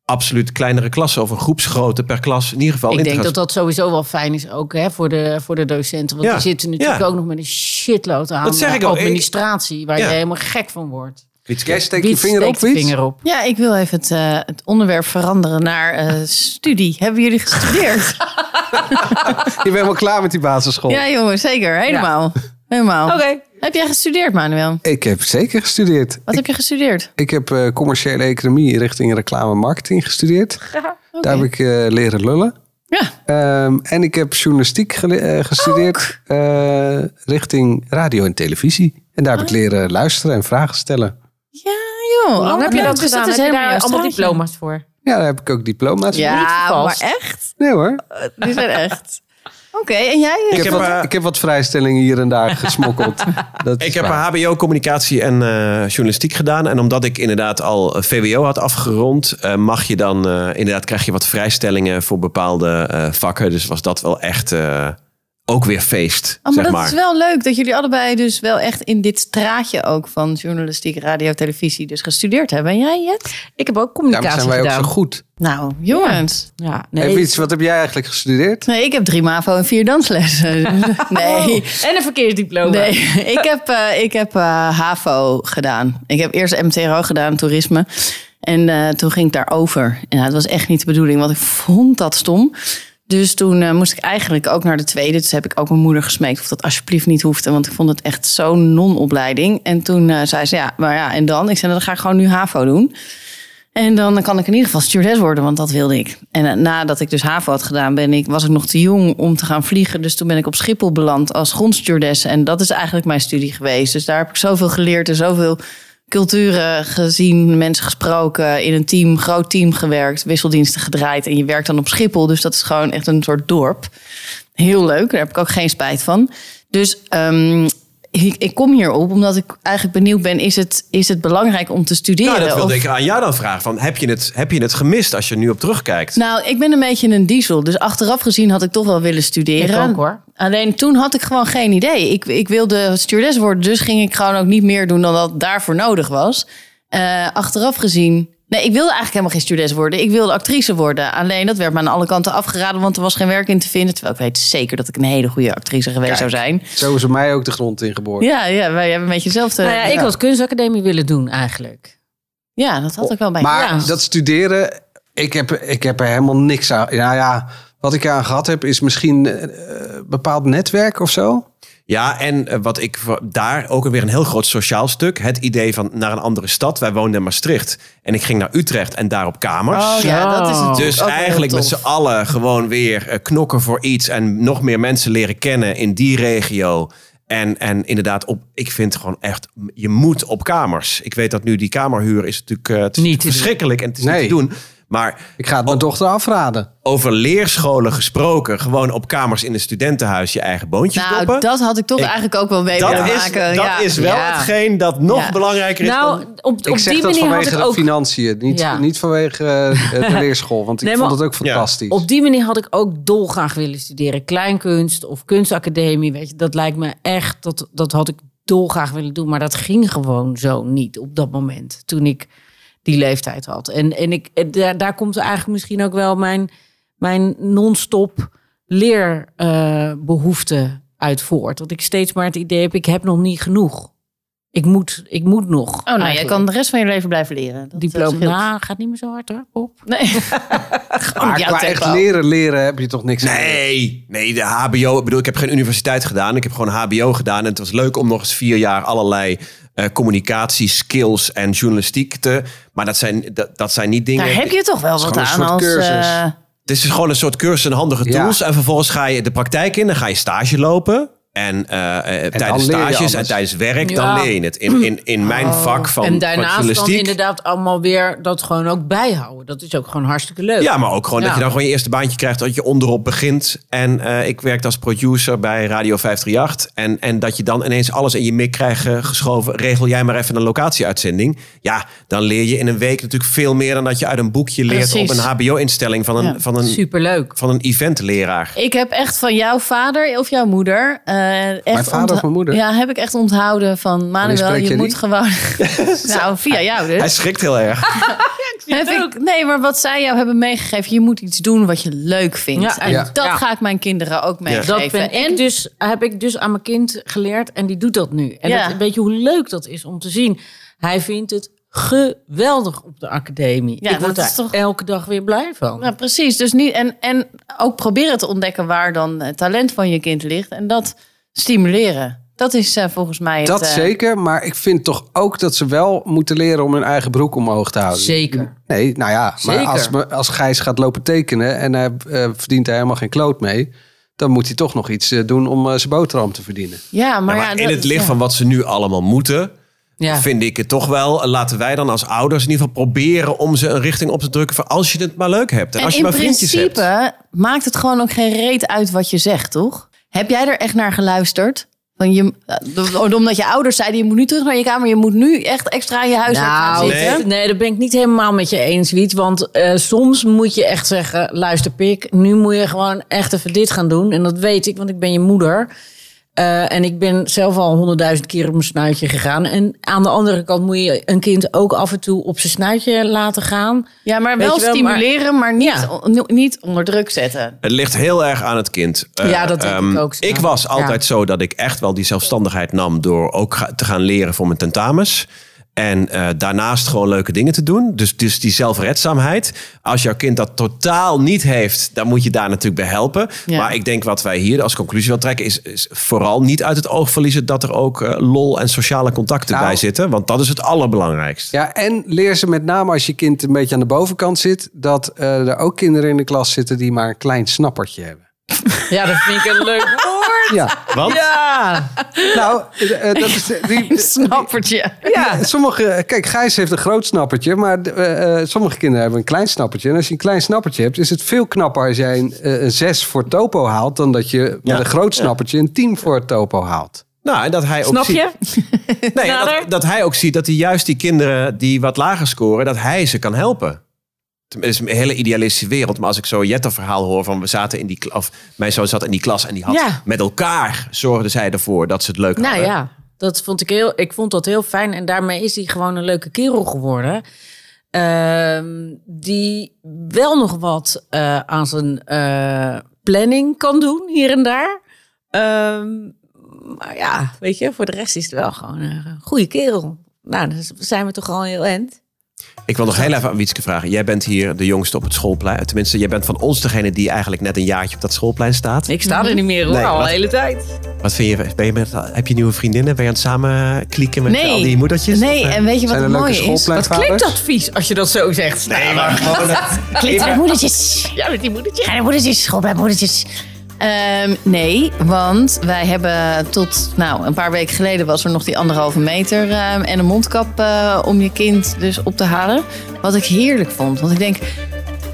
Speaker 4: absoluut kleinere klassen of een groepsgrootte per klas in ieder geval
Speaker 2: Ik denk dat dat sowieso wel fijn is ook hè, voor, de, voor de docenten. Want
Speaker 4: Ja,
Speaker 2: die zitten natuurlijk
Speaker 4: ja.
Speaker 2: ook nog met een shitload aan
Speaker 4: Dat zeg
Speaker 2: eh,
Speaker 4: ik ook.
Speaker 2: administratie, waar
Speaker 4: Ja.
Speaker 2: je helemaal gek van wordt.
Speaker 4: Wietske.
Speaker 3: Jij steekt je vinger op,
Speaker 2: steekt de
Speaker 3: Wiet?
Speaker 2: vinger op.
Speaker 1: Ja, ik wil even het, eh, het onderwerp veranderen naar eh, studie. Hebben jullie gestudeerd?
Speaker 3: Je bent helemaal klaar met die basisschool.
Speaker 1: ja, jongen, zeker. Helemaal. Helemaal.
Speaker 2: Oké.
Speaker 1: Heb jij gestudeerd, Manuel?
Speaker 3: Ik heb zeker gestudeerd.
Speaker 1: Wat
Speaker 3: ik,
Speaker 1: heb je gestudeerd?
Speaker 3: ik heb eh, commerciële economie richting reclame en marketing gestudeerd. Daar heb ik eh, leren lullen.
Speaker 1: Ja.
Speaker 3: Ehm, en ik heb journalistiek eh, gestudeerd eh, richting radio en televisie. En daar heb ik
Speaker 2: Oh.
Speaker 3: leren luisteren en vragen stellen.
Speaker 1: Ja, joh.
Speaker 2: Hoe lang heb je dat
Speaker 1: Dus
Speaker 2: gedaan? heb je daar allemaal diploma's voor?
Speaker 3: Ja, daar heb ik ook diploma's voor.
Speaker 1: Ja, maar echt?
Speaker 3: Nee hoor.
Speaker 1: Die zijn echt. Oké, en jij?
Speaker 3: Ik, heb,
Speaker 4: heb,
Speaker 3: wat,
Speaker 4: eh,
Speaker 3: ik heb wat vrijstellingen hier en daar gesmokkeld. Dat
Speaker 4: Ik heb
Speaker 3: waar.
Speaker 4: een HBO communicatie en eh, journalistiek gedaan. En omdat ik inderdaad al VWO had afgerond, eh, mag je dan eh, inderdaad krijg je wat vrijstellingen voor bepaalde eh, vakken. Dus was dat wel echt eh, ook weer feest.
Speaker 1: Oh, maar
Speaker 4: zeg
Speaker 1: dat
Speaker 4: maar.
Speaker 1: is wel leuk dat jullie allebei dus wel echt in dit straatje ook van journalistiek, radio, televisie dus gestudeerd hebben. En jij, Jet?
Speaker 2: Ik heb ook
Speaker 3: Daarom
Speaker 2: communicatie
Speaker 3: zijn wij ook zo goed.
Speaker 1: Nou, jongens.
Speaker 2: Ja,
Speaker 3: Even
Speaker 2: nee.
Speaker 3: iets, wat heb jij eigenlijk gestudeerd?
Speaker 1: Nee, ik heb drie MAVO en vier danslessen. nee.
Speaker 2: En een verkeersdiploma.
Speaker 1: Nee, ik heb, eh, ik heb eh, HAVO gedaan. Ik heb eerst MTRO gedaan, toerisme. En eh, toen ging ik daarover. En dat was echt niet de bedoeling, want ik vond dat stom. Dus toen eh, moest ik eigenlijk ook naar de tweede. Dus heb ik ook mijn moeder gesmeekt of dat alsjeblieft niet hoefde. Want ik vond het echt zo'n non-opleiding. En toen eh, zei ze, ja, maar ja, en dan? Ik zei, dan ga ik gewoon nu HAVO doen. En dan kan ik in ieder geval stewardess worden, want dat wilde ik. En eh, nadat ik dus HAVO had gedaan, ben ik, was ik nog te jong om te gaan vliegen. Dus toen ben ik op Schiphol beland als grondstewardess. En dat is eigenlijk mijn studie geweest. Dus daar heb ik zoveel geleerd en zoveel culturen gezien, mensen gesproken, in een team, groot team gewerkt, wisseldiensten gedraaid. En je werkt dan op Schiphol, dus dat is gewoon echt een soort dorp. Heel leuk, daar heb ik ook geen spijt van. Dus ehm, ik, ik kom hierop omdat ik eigenlijk benieuwd ben: is het, is het belangrijk om te studeren?
Speaker 4: Nou, dat wilde
Speaker 1: Of-
Speaker 4: ik aan jou dan vragen. Van, heb, je het, heb je het gemist als je nu op terugkijkt?
Speaker 1: Nou, ik ben een beetje een diesel. Dus achteraf gezien had ik toch wel willen studeren.
Speaker 2: Ik ook, hoor.
Speaker 1: Alleen toen had ik gewoon geen idee. Ik, ik wilde stewardess worden, dus ging ik gewoon ook niet meer doen dan dat daarvoor nodig was. Eh, achteraf gezien. Nee, ik wilde eigenlijk helemaal geen stewardess worden. Ik wilde actrice worden. Alleen dat werd me aan alle kanten afgeraden, want er was geen werk in te vinden. Terwijl ik weet zeker dat ik een hele goede actrice geweest zou zijn.
Speaker 3: Zo is er mij ook de grond ingeboord.
Speaker 1: Ja, ja, wij hebben een beetje hetzelfde.
Speaker 2: Nou ja, ik had kunstacademie willen doen eigenlijk.
Speaker 1: Ja, dat had ik wel bij.
Speaker 3: Maar
Speaker 1: ja.
Speaker 3: dat studeren, ik heb, ik heb er helemaal niks aan. Nou ja, wat ik aan gehad heb, is misschien eh, een bepaald netwerk of zo.
Speaker 4: Ja, en eh, wat ik voor- daar ook weer een heel groot sociaal stuk. Het idee van naar een andere stad. Wij woonden in Maastricht. En ik ging naar Utrecht en daar op kamers.
Speaker 1: Oh ja, dat is natuurlijk
Speaker 4: Dus
Speaker 1: ook wel heel
Speaker 4: eigenlijk met z'n allen gewoon weer eh, knokken voor iets. En nog meer mensen leren kennen in die regio. En, en inderdaad, op, ik vind gewoon echt, je moet op kamers. Ik weet dat nu die kamerhuur is natuurlijk eh, het is
Speaker 2: Niet
Speaker 4: verschrikkelijk en het is
Speaker 3: Nee.
Speaker 4: niet te doen. Maar
Speaker 3: Ik ga het mijn dochter afraden.
Speaker 4: over leerscholen gesproken, gewoon op kamers in een studentenhuis je eigen boontjes
Speaker 1: Nou,
Speaker 4: doppen.
Speaker 1: dat had ik toch
Speaker 4: Ik-
Speaker 1: eigenlijk ook wel mee
Speaker 4: dat
Speaker 1: willen
Speaker 4: is,
Speaker 1: maken.
Speaker 4: dat
Speaker 1: ja.
Speaker 4: is wel
Speaker 2: Ja.
Speaker 4: hetgeen dat nog
Speaker 1: Ja.
Speaker 4: belangrijker is.
Speaker 2: Nou,
Speaker 4: dan-
Speaker 2: op,
Speaker 3: Ik zeg
Speaker 2: die
Speaker 3: dat
Speaker 2: manier had
Speaker 3: vanwege
Speaker 2: ik
Speaker 3: de
Speaker 2: ook
Speaker 3: financiën, niet,
Speaker 2: Ja.
Speaker 3: niet vanwege eh, de leerschool. Want ik
Speaker 2: Nee,
Speaker 3: vond het ook
Speaker 4: Ja.
Speaker 3: fantastisch.
Speaker 2: Op die manier had ik ook dolgraag willen studeren. Kleinkunst of kunstacademie, weet je, dat lijkt me echt, dat, dat had ik dolgraag willen doen. Maar dat ging gewoon zo niet op dat moment, toen ik die leeftijd had. En, en ik, en daar, daar komt eigenlijk misschien ook wel mijn, mijn non-stop leerbehoefte uit voort. Dat ik steeds maar het idee heb, ik heb nog niet genoeg. Ik moet, ik moet nog.
Speaker 1: Oh, nou, jij kan de rest van je leven blijven leren. Dat,
Speaker 2: Diploma,
Speaker 1: eh,
Speaker 2: nou, gaat niet meer zo hard hoor, op.
Speaker 1: Nee.
Speaker 3: Maar qua echt leren, leren heb je toch niks aan.
Speaker 4: Nee, nee, de HBO. Ik bedoel, ik heb geen universiteit gedaan. Ik heb gewoon HBO gedaan. En het was leuk om nog eens vier jaar allerlei eh communicatie, skills en journalistiek te. Maar dat zijn, dat, dat zijn niet dingen.
Speaker 1: Daar heb je toch wel wat aan
Speaker 3: soort
Speaker 1: als...
Speaker 3: cursus.
Speaker 1: eh,
Speaker 4: Het is dus gewoon een soort cursus en handige
Speaker 3: Ja.
Speaker 4: tools. En vervolgens ga je de praktijk in. Dan ga je stage lopen. En, eh, eh, tijdens stages en tijdens werk,
Speaker 2: Ja.
Speaker 4: dan leer je het. In, in, in mijn vak van,
Speaker 2: en
Speaker 4: van
Speaker 2: daarnaast dan
Speaker 4: journalistiek.
Speaker 2: inderdaad allemaal weer dat gewoon ook bijhouden. Dat is ook gewoon hartstikke leuk.
Speaker 4: Ja, maar ook gewoon dat je dan gewoon je eerste baantje krijgt. Dat je onderop begint. En eh, ik werkte als producer bij Radio 538. En, en dat je dan ineens alles in je mik krijgt geschoven. Regel jij maar even een locatieuitzending. Ja, dan leer je in een week natuurlijk veel meer dan dat je uit een boekje leert
Speaker 1: Precies.
Speaker 4: op een HBO-instelling van een,
Speaker 1: Ja.
Speaker 4: van een,
Speaker 2: Superleuk.
Speaker 4: van een eventleraar.
Speaker 1: Ik heb echt van jouw vader of jouw moeder... eh, echt
Speaker 3: Mijn vader of mijn moeder?
Speaker 1: Ja, heb ik echt onthouden van... Manuel, je
Speaker 3: je
Speaker 1: moet gewoon... nou, via jou dus.
Speaker 4: Hij schrikt heel erg.
Speaker 1: Heb ik, nee, maar wat zij jou hebben meegegeven... je moet iets doen wat je leuk vindt.
Speaker 2: Ja,
Speaker 1: en
Speaker 3: ja.
Speaker 1: dat
Speaker 2: Ja.
Speaker 1: ga ik mijn kinderen ook meegeven.
Speaker 2: Dat ben
Speaker 1: en
Speaker 2: ik dus, heb ik dus aan mijn kind geleerd en die doet dat nu. En
Speaker 1: Ja.
Speaker 2: dat, weet je hoe leuk dat is om te zien? Hij vindt het geweldig op de academie.
Speaker 1: Ja,
Speaker 2: ik word daar
Speaker 1: toch-
Speaker 2: elke dag weer blij van.
Speaker 1: Ja, precies. Dus niet, en, en ook proberen te ontdekken waar dan het talent van je kind ligt. En dat stimuleren. Dat is eh, volgens mij het...
Speaker 3: Dat
Speaker 1: eh,
Speaker 3: zeker, maar ik vind toch ook dat ze wel moeten leren om hun eigen broek omhoog te houden.
Speaker 2: Zeker.
Speaker 3: Nee, nou ja, maar
Speaker 2: Zeker.
Speaker 3: als, me- als Gijs gaat lopen tekenen en hij eh, verdient daar helemaal geen kloot mee, dan moet hij toch nog iets doen om eh, zijn boterham te verdienen.
Speaker 1: Ja, maar,
Speaker 4: Ja, maar in
Speaker 1: dat-
Speaker 4: het licht
Speaker 1: ja.
Speaker 4: van wat ze nu allemaal moeten...
Speaker 2: Ja.
Speaker 4: vind ik het toch wel... laten wij dan als ouders in ieder geval proberen... om ze een richting op te drukken van als je het maar leuk hebt. En,
Speaker 1: En
Speaker 4: als je
Speaker 1: in
Speaker 4: maar vriendjes
Speaker 1: principe
Speaker 4: hebt.
Speaker 1: maakt het gewoon ook geen reet uit wat je zegt, toch? Heb jij er echt naar geluisterd? Van je, eh, omdat je ouders zeiden, je moet nu terug naar je kamer. Je moet nu echt extra in je gaan
Speaker 2: Nou,
Speaker 1: zitten.
Speaker 2: nee. dat ben ik niet helemaal met je eens, Wiet. Want eh, soms moet je echt zeggen, luister pik, nu moet je gewoon echt even dit gaan doen. En dat weet ik, want ik ben je moeder. Eh, en ik ben zelf al honderdduizend keer op mijn snuitje gegaan. En aan de andere kant moet je een kind ook af en toe op zijn snuitje laten gaan.
Speaker 1: Ja, maar wel stimuleren, maar, niet,
Speaker 2: Ja.
Speaker 1: on- niet onder druk zetten.
Speaker 4: Het ligt heel erg aan het kind. Eh,
Speaker 2: Ja, dat denk ik
Speaker 4: ehm,
Speaker 2: ook,
Speaker 4: Ik was altijd
Speaker 2: Ja.
Speaker 4: zo dat ik echt wel die zelfstandigheid nam door ook ga- te gaan leren voor mijn tentamens. En eh, daarnaast gewoon leuke dingen te doen. Dus, dus die zelfredzaamheid. Als jouw kind dat totaal niet heeft, dan moet je daar natuurlijk bij helpen.
Speaker 1: Ja.
Speaker 4: Maar ik denk wat wij hier als conclusie wil trekken, is, is vooral niet uit het oog verliezen dat er ook eh, lol en sociale contacten
Speaker 3: Nou.
Speaker 4: bij zitten. Want dat is het allerbelangrijkste.
Speaker 3: Ja, en leer ze met name als je kind een beetje aan de bovenkant zit, dat eh, er ook kinderen in de klas zitten die maar een klein snappertje hebben.
Speaker 2: Ja, dat vind ik een leuk woord.
Speaker 3: Ja,
Speaker 4: Want
Speaker 2: Ja,
Speaker 3: nou, eh, eh, dat is de- die,
Speaker 1: Snappertje.
Speaker 2: ja.
Speaker 3: Sommige, kijk, Gijs heeft een groot snappertje, maar eh, eh, sommige kinderen hebben een klein snappertje. En als je een klein snappertje hebt, is het veel knapper als jij een, eh, een 6 voor topo haalt, dan dat je met
Speaker 4: Ja.
Speaker 3: een groot snappertje een 10 voor topo haalt.
Speaker 4: nou, en dat hij ook
Speaker 2: Snap
Speaker 4: ziet-
Speaker 2: je?
Speaker 4: Nee,
Speaker 2: Nader?
Speaker 4: dat, dat hij ook ziet dat hij juist die kinderen die wat lager scoren, dat hij ze kan helpen. Het is een hele idealistische wereld, maar als ik zo Jette verhaal hoor van we zaten in die klas, of mijn zoon zat in die klas en die had
Speaker 2: Ja.
Speaker 4: met elkaar zorgde zij ervoor dat ze het leuk
Speaker 2: Nou
Speaker 4: hadden.
Speaker 2: ja, dat vond ik heel. Ik vond dat heel fijn en daarmee is hij gewoon een leuke kerel geworden. Ehm, die wel nog wat eh, aan zijn eh, planning kan doen hier en daar. Ehm, maar ja, weet je, voor de rest is het wel gewoon een goede kerel. Nou, dan zijn we toch al heel end.
Speaker 4: Ik wil nog heel even aan Wietske vragen. Jij bent hier de jongste op het schoolplein. Tenminste, jij bent van ons degene die eigenlijk net een jaartje op dat schoolplein staat.
Speaker 2: Ik sta er niet meer hoor,
Speaker 4: Nee,
Speaker 2: al de hele tijd.
Speaker 4: Wat vind je? Ben je met, heb je nieuwe vriendinnen? Ben je aan het samen klikken met
Speaker 1: Nee.
Speaker 4: al die moedertjes?
Speaker 1: Nee,
Speaker 4: Of, eh?
Speaker 1: en weet je wat het mooie is?
Speaker 2: Wat klinkt dat vies als je dat zo zegt?
Speaker 4: Nee, maar gewoon
Speaker 1: Klinkt met moedertjes.
Speaker 2: Ja, met die moedertjes.
Speaker 1: Kleine moedertjes, school bij moedertjes. Ehm, nee, want wij hebben tot, nou, een paar weken geleden was er nog die anderhalve meter ehm, en een mondkap eh, om je kind dus op te halen. Wat ik heerlijk vond, want ik denk,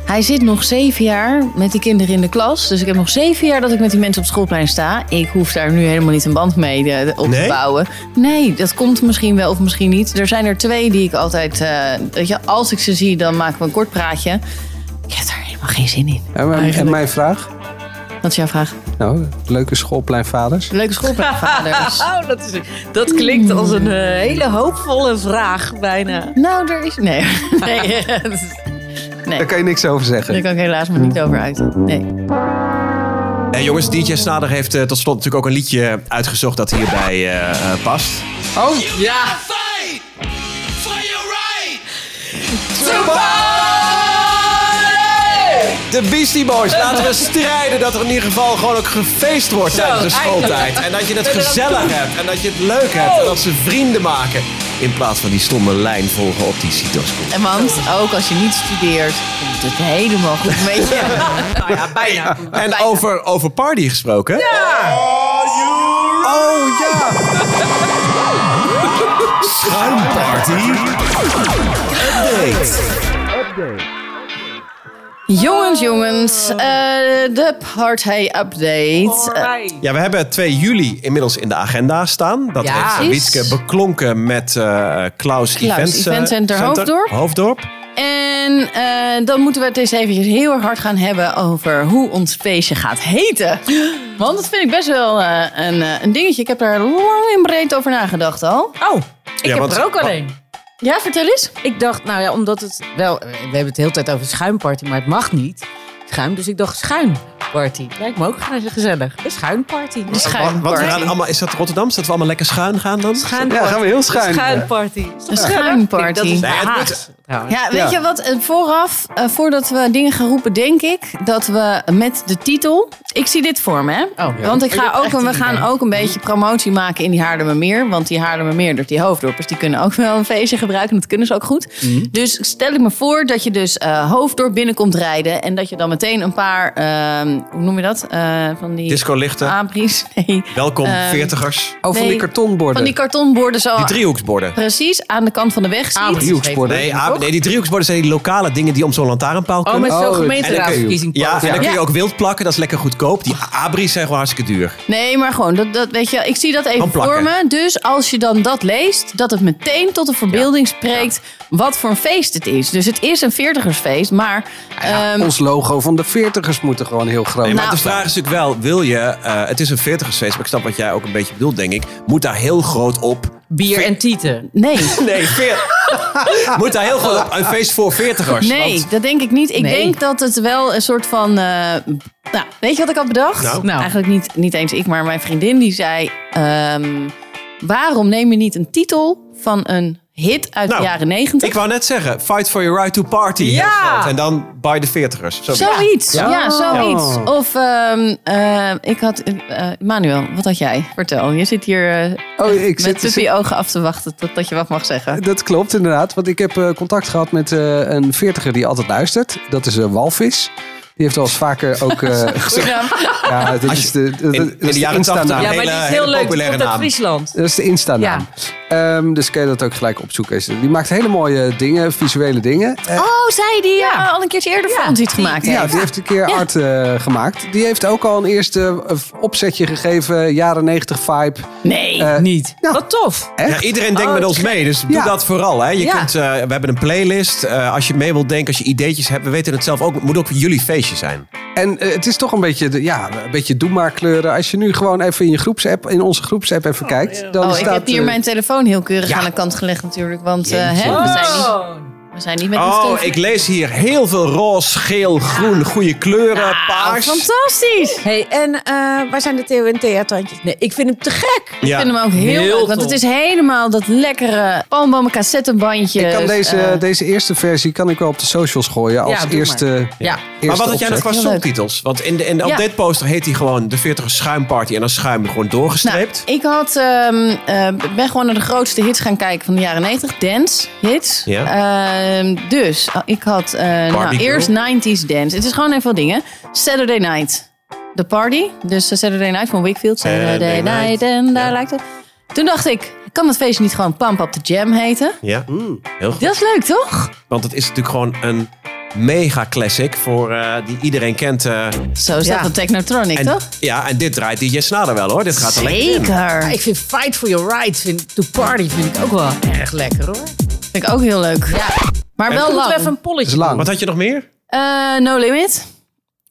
Speaker 1: hij zit nog zeven jaar met die kinderen in de klas. Dus ik heb nog zeven jaar dat ik met die mensen op het schoolplein sta. Ik hoef daar nu helemaal niet een band mee eh, op
Speaker 4: Nee?
Speaker 1: te bouwen. Nee, dat komt misschien wel of misschien niet. Er zijn er twee die ik altijd, eh, weet je, als ik ze zie, dan maken we een kort praatje. Ik heb daar helemaal geen zin in.
Speaker 3: En mijn, en mijn vraag?
Speaker 1: Wat is jouw vraag?
Speaker 3: Nou, leuke schoolpleinvaders.
Speaker 1: Leuke schoolpleinvaders.
Speaker 2: Oh, dat, is, dat klinkt als een eh, hele hoopvolle vraag bijna.
Speaker 1: nou, er is... Nee. Nee.
Speaker 3: Daar kan je niks over zeggen.
Speaker 1: Daar kan ik helaas maar niet over uiten. Nee.
Speaker 4: Eh, jongens, DJ Snader heeft eh, tot slot natuurlijk ook een liedje uitgezocht dat hierbij eh, eh, past.
Speaker 3: Oh,
Speaker 2: Ja.
Speaker 5: Fight for your right.
Speaker 4: De Beastie Boys, laten we strijden dat er in ieder geval gewoon ook gefeest wordt tijdens de schooltijd. En dat je het gezellig hebt en dat je het leuk hebt en dat ze vrienden maken. In plaats van die stomme lijn volgen op die CITO-school.
Speaker 1: En want ook als je niet studeert, komt het helemaal goed met je.
Speaker 2: Nou ja, bijna.
Speaker 4: En over, over party gesproken.
Speaker 3: oh ja.
Speaker 4: Schuimparty. Update.
Speaker 1: Jongens, jongens. eh, de party update. Eh,
Speaker 4: Ja, we hebben 2 juli inmiddels in de agenda staan. Dat
Speaker 2: Ja.
Speaker 4: heeft beklonken met eh Klaus, Events, eh,
Speaker 1: Event Center Hoofddorp.
Speaker 4: Hoofddorp.
Speaker 1: en eh, dan moeten we het eens eventjes heel erg hard gaan hebben over hoe ons feestje gaat heten. Want dat vind ik best wel eh, een, eh, een dingetje. Ik heb daar lang en breed over nagedacht al.
Speaker 2: Oh, ik
Speaker 4: Ja,
Speaker 2: heb
Speaker 4: want-
Speaker 2: er ook alleen.
Speaker 1: Ja, vertel eens.
Speaker 2: Ik dacht, nou ja, omdat het wel... We hebben het de hele tijd over schuimparty, maar het mag niet. Schuim, dus ik dacht schuimparty. Lijkt me ook gezellig. Een schuimparty.
Speaker 1: De schuimparty.
Speaker 4: Want we gaan allemaal, is dat Rotterdam? Dat we allemaal lekker schuin gaan dan?
Speaker 2: Schuimparty.
Speaker 3: Ja, gaan we heel schuin.
Speaker 2: Schuimparty.
Speaker 1: Een schuimparty.
Speaker 2: Dat is
Speaker 4: Nee.
Speaker 1: Ja, weet
Speaker 3: Ja.
Speaker 1: je wat? eh, Vooraf, eh, voordat we dingen gaan roepen, denk ik dat we met de titel. Ik zie dit voor me, hè?
Speaker 2: Oh, ja.
Speaker 1: Want ik
Speaker 2: Ik
Speaker 1: ga ook, we
Speaker 2: een
Speaker 1: gaan
Speaker 2: idee.
Speaker 1: ook een beetje promotie maken in die Haarlemmermeer. Want die Haarlemmermeer, die hoofddorpers, die kunnen ook wel een feestje gebruiken. Dat kunnen ze ook goed.
Speaker 2: Mhm.
Speaker 1: Dus stel ik me voor dat je dus eh, hoofddorp binnenkomt rijden. En dat je dan meteen een paar ehm, hoe noem je dat? Eh, van die
Speaker 4: Disco lichten.
Speaker 1: abris. Nee.
Speaker 4: Welkom,
Speaker 1: Ehm,
Speaker 4: veertigers.
Speaker 3: Oh, van
Speaker 1: Nee,
Speaker 3: die kartonborden.
Speaker 1: Van die kartonborden zo
Speaker 4: Die driehoeksborden.
Speaker 1: precies aan de kant van de weg ziet.
Speaker 3: driehoeksborden.
Speaker 4: Nee, nee, die driehoeksborden zijn die lokale dingen die om zo'n lantaarnpaal
Speaker 2: Oh,
Speaker 4: kunnen.
Speaker 2: met zo'n
Speaker 3: Oh,
Speaker 2: gemeenteraadsverkiezing.
Speaker 4: ja, en dan kun je
Speaker 1: Ja.
Speaker 4: ook wild plakken. Dat is lekker goedkoop. Die abris zijn gewoon hartstikke duur.
Speaker 1: Nee, maar gewoon, dat, dat, weet je, ik zie dat even voor me. Dus als je dan dat leest, dat het meteen tot de verbeelding spreekt wat voor een feest het is. Dus het is een veertigersfeest, maar ehm,
Speaker 3: Ons logo van de veertigers moet er gewoon heel groot
Speaker 4: Nee, maar
Speaker 1: Nou.
Speaker 4: de vraag is natuurlijk wel, wil je... eh, het is een veertigersfeest, maar ik snap wat jij ook een beetje bedoelt, denk ik. Moet daar heel groot op...
Speaker 2: Bier en tieten.
Speaker 1: nee.
Speaker 4: Nee, veer... Moet daar heel groot op een feest voor veertigers?
Speaker 1: Nee,
Speaker 4: Want-
Speaker 1: dat denk ik niet. Ik
Speaker 2: Nee.
Speaker 1: denk dat het wel een soort van. eh, nou, weet je wat ik had bedacht?
Speaker 4: Nou?
Speaker 2: Nou.
Speaker 1: Eigenlijk niet, niet eens ik, maar mijn vriendin die zei: ehm, Waarom neem je niet een titel van een hit uit
Speaker 4: Nou,
Speaker 1: de jaren negentig?
Speaker 4: Ik wou net zeggen, fight for your right to party.
Speaker 2: Ja.
Speaker 4: En dan by de veertigers. Zo.
Speaker 1: Zoiets, ja,
Speaker 3: Ja.
Speaker 1: zoiets. Of ehm, eh, ik had, eh, Manuel, wat had jij? Vertel, je zit hier eh,
Speaker 3: Oh, ik
Speaker 1: met
Speaker 3: zit,
Speaker 1: tussen je ogen af te wachten totdat je wat mag zeggen.
Speaker 3: Dat klopt inderdaad, want ik heb eh, contact gehad met eh, een veertiger die altijd luistert. Dat is een walvis. Die heeft al eens vaker ook eh, gezegd. Ja, dat is de, dat,
Speaker 4: in de
Speaker 3: de
Speaker 4: jaren 80
Speaker 3: Insta-naam.
Speaker 2: Ja, maar
Speaker 4: hele-
Speaker 2: die is
Speaker 4: hele
Speaker 2: heel leuk.
Speaker 4: Populaire
Speaker 2: komt uit
Speaker 4: naam.
Speaker 2: Friesland.
Speaker 3: Dat is de Insta-naam. Ehm, dus kun je dat ook gelijk opzoeken. Die maakt hele mooie dingen, visuele dingen. Eh,
Speaker 1: Oh, zij die eh, al een keertje eerder voor
Speaker 2: Ja,
Speaker 1: ons iets
Speaker 2: die-
Speaker 1: gemaakt
Speaker 3: ja,
Speaker 1: heeft.
Speaker 3: die heeft een keer art eh, gemaakt. Die heeft ook al een eerste opzetje gegeven, jaren 90 vibe.
Speaker 1: Nee.
Speaker 2: Niet.
Speaker 3: nou.
Speaker 2: Wat tof.
Speaker 4: Ja, iedereen denkt
Speaker 2: Oh,
Speaker 4: met ons mee, dus doe
Speaker 3: Ja.
Speaker 4: dat vooral. Hè. Je
Speaker 2: Ja.
Speaker 4: kunt, eh, we hebben een playlist. Eh, als je mee wilt denken, als je ideetjes hebt, we weten het zelf ook. Het moet ook jullie feestje zijn.
Speaker 3: En eh, het is toch een beetje, de, ja, een beetje doe maar kleuren. Als je nu gewoon even in je groepsapp, in onze groepsapp even kijkt. Dan
Speaker 1: Oh, ik heb hier mijn telefoon heel keurig
Speaker 4: ja.
Speaker 1: aan de kant gelegd natuurlijk. Want eh, hè, we, zijn niet, we zijn niet met
Speaker 4: Oh, ik lees hier heel veel roze, geel, groen, goede kleuren,
Speaker 1: Ah,
Speaker 4: paars.
Speaker 1: fantastisch.
Speaker 2: Hey, en eh, waar zijn de Theo en Thea tandjes? Nee, ik vind hem te gek.
Speaker 1: Ik
Speaker 4: Ja.
Speaker 1: vind hem ook heel,
Speaker 2: Heel
Speaker 1: leuk. Want
Speaker 2: tof.
Speaker 1: het is helemaal dat lekkere palmbomen cassettebandje.
Speaker 3: Ik kan deze,
Speaker 1: Eh,
Speaker 3: deze eerste versie kan ik wel op de socials gooien als eerste,
Speaker 2: Ja.
Speaker 4: Maar wat had jij nog
Speaker 3: opzet.
Speaker 4: qua
Speaker 1: Heel leuk.
Speaker 4: songtitels? Want in de, in de
Speaker 1: Ja.
Speaker 4: update poster heet hij gewoon de 40 schuimparty en dan schuim gewoon
Speaker 1: nou,
Speaker 4: doorgestreept.
Speaker 1: ik had, ehm, eh, ben gewoon naar de grootste hits gaan kijken van de jaren 90. Dance hits.
Speaker 4: Ja.
Speaker 1: Ehm, dus uh, ik had eh, nou, eerst 90s dance. Het is gewoon even wat dingen. Saturday Night. The Party. Dus eh, Saturday Night van Wickfield. Saturday, Night.
Speaker 4: Night.
Speaker 1: En daar
Speaker 4: Ja.
Speaker 1: lijkt het. Toen dacht ik, kan het feestje niet gewoon Pump Up the Jam heten?
Speaker 4: Ja, heel goed.
Speaker 1: Dat is leuk, toch?
Speaker 4: Want het is natuurlijk gewoon een mega classic voor, eh, die iedereen kent. eh,
Speaker 1: Zo is
Speaker 2: Ja.
Speaker 1: dat een Technotronic,
Speaker 4: en,
Speaker 1: toch?
Speaker 4: ja, en dit draait DJ Snader wel hoor. Dit gaat er lekker in.
Speaker 1: Zeker.
Speaker 2: Ik vind Fight for Your Right, vind, To Party vind ik ook wel erg lekker hoor.
Speaker 1: Vind ik ook heel leuk.
Speaker 2: Ja.
Speaker 1: Maar
Speaker 4: En
Speaker 1: wel lang.
Speaker 2: even een polletje
Speaker 3: lang.
Speaker 4: Wat had je nog meer?
Speaker 1: Eh, no Limit.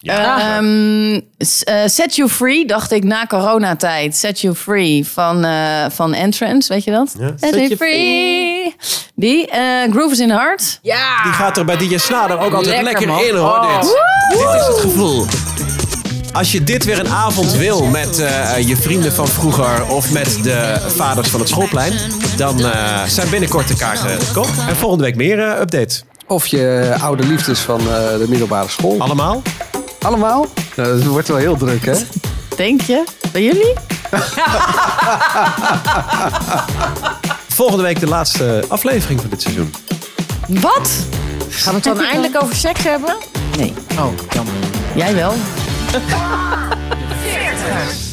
Speaker 4: Ja.
Speaker 1: Ehm, s- eh, Set You Free, dacht ik na coronatijd. Set You Free van, eh, van Entrance, weet je dat?
Speaker 4: Ja.
Speaker 1: Set, You Free. Die. eh Groove is in Heart.
Speaker 2: Ja.
Speaker 4: Die gaat er bij DJ Snader ook altijd
Speaker 2: Lekker,
Speaker 4: lekker,
Speaker 2: man.
Speaker 4: in hoor.
Speaker 2: Oh.
Speaker 4: Dit. dit is het gevoel. Als je dit weer een avond wil met eh, je vrienden van vroeger of met de vaders van het schoolplein, dan eh, zijn binnenkort de kaarten te koop. En volgende week meer eh, update.
Speaker 3: Of je oude liefdes van eh, de middelbare school.
Speaker 4: Allemaal?
Speaker 3: Allemaal? Nou, dat wordt wel heel druk, hè?
Speaker 1: Denk je? Bij jullie?
Speaker 4: Volgende week de laatste aflevering van dit seizoen.
Speaker 1: Wat?
Speaker 2: Gaan we het dan eindelijk over seks hebben?
Speaker 1: Nee.
Speaker 2: Oh, jammer.
Speaker 1: Jij wel? Fairfax.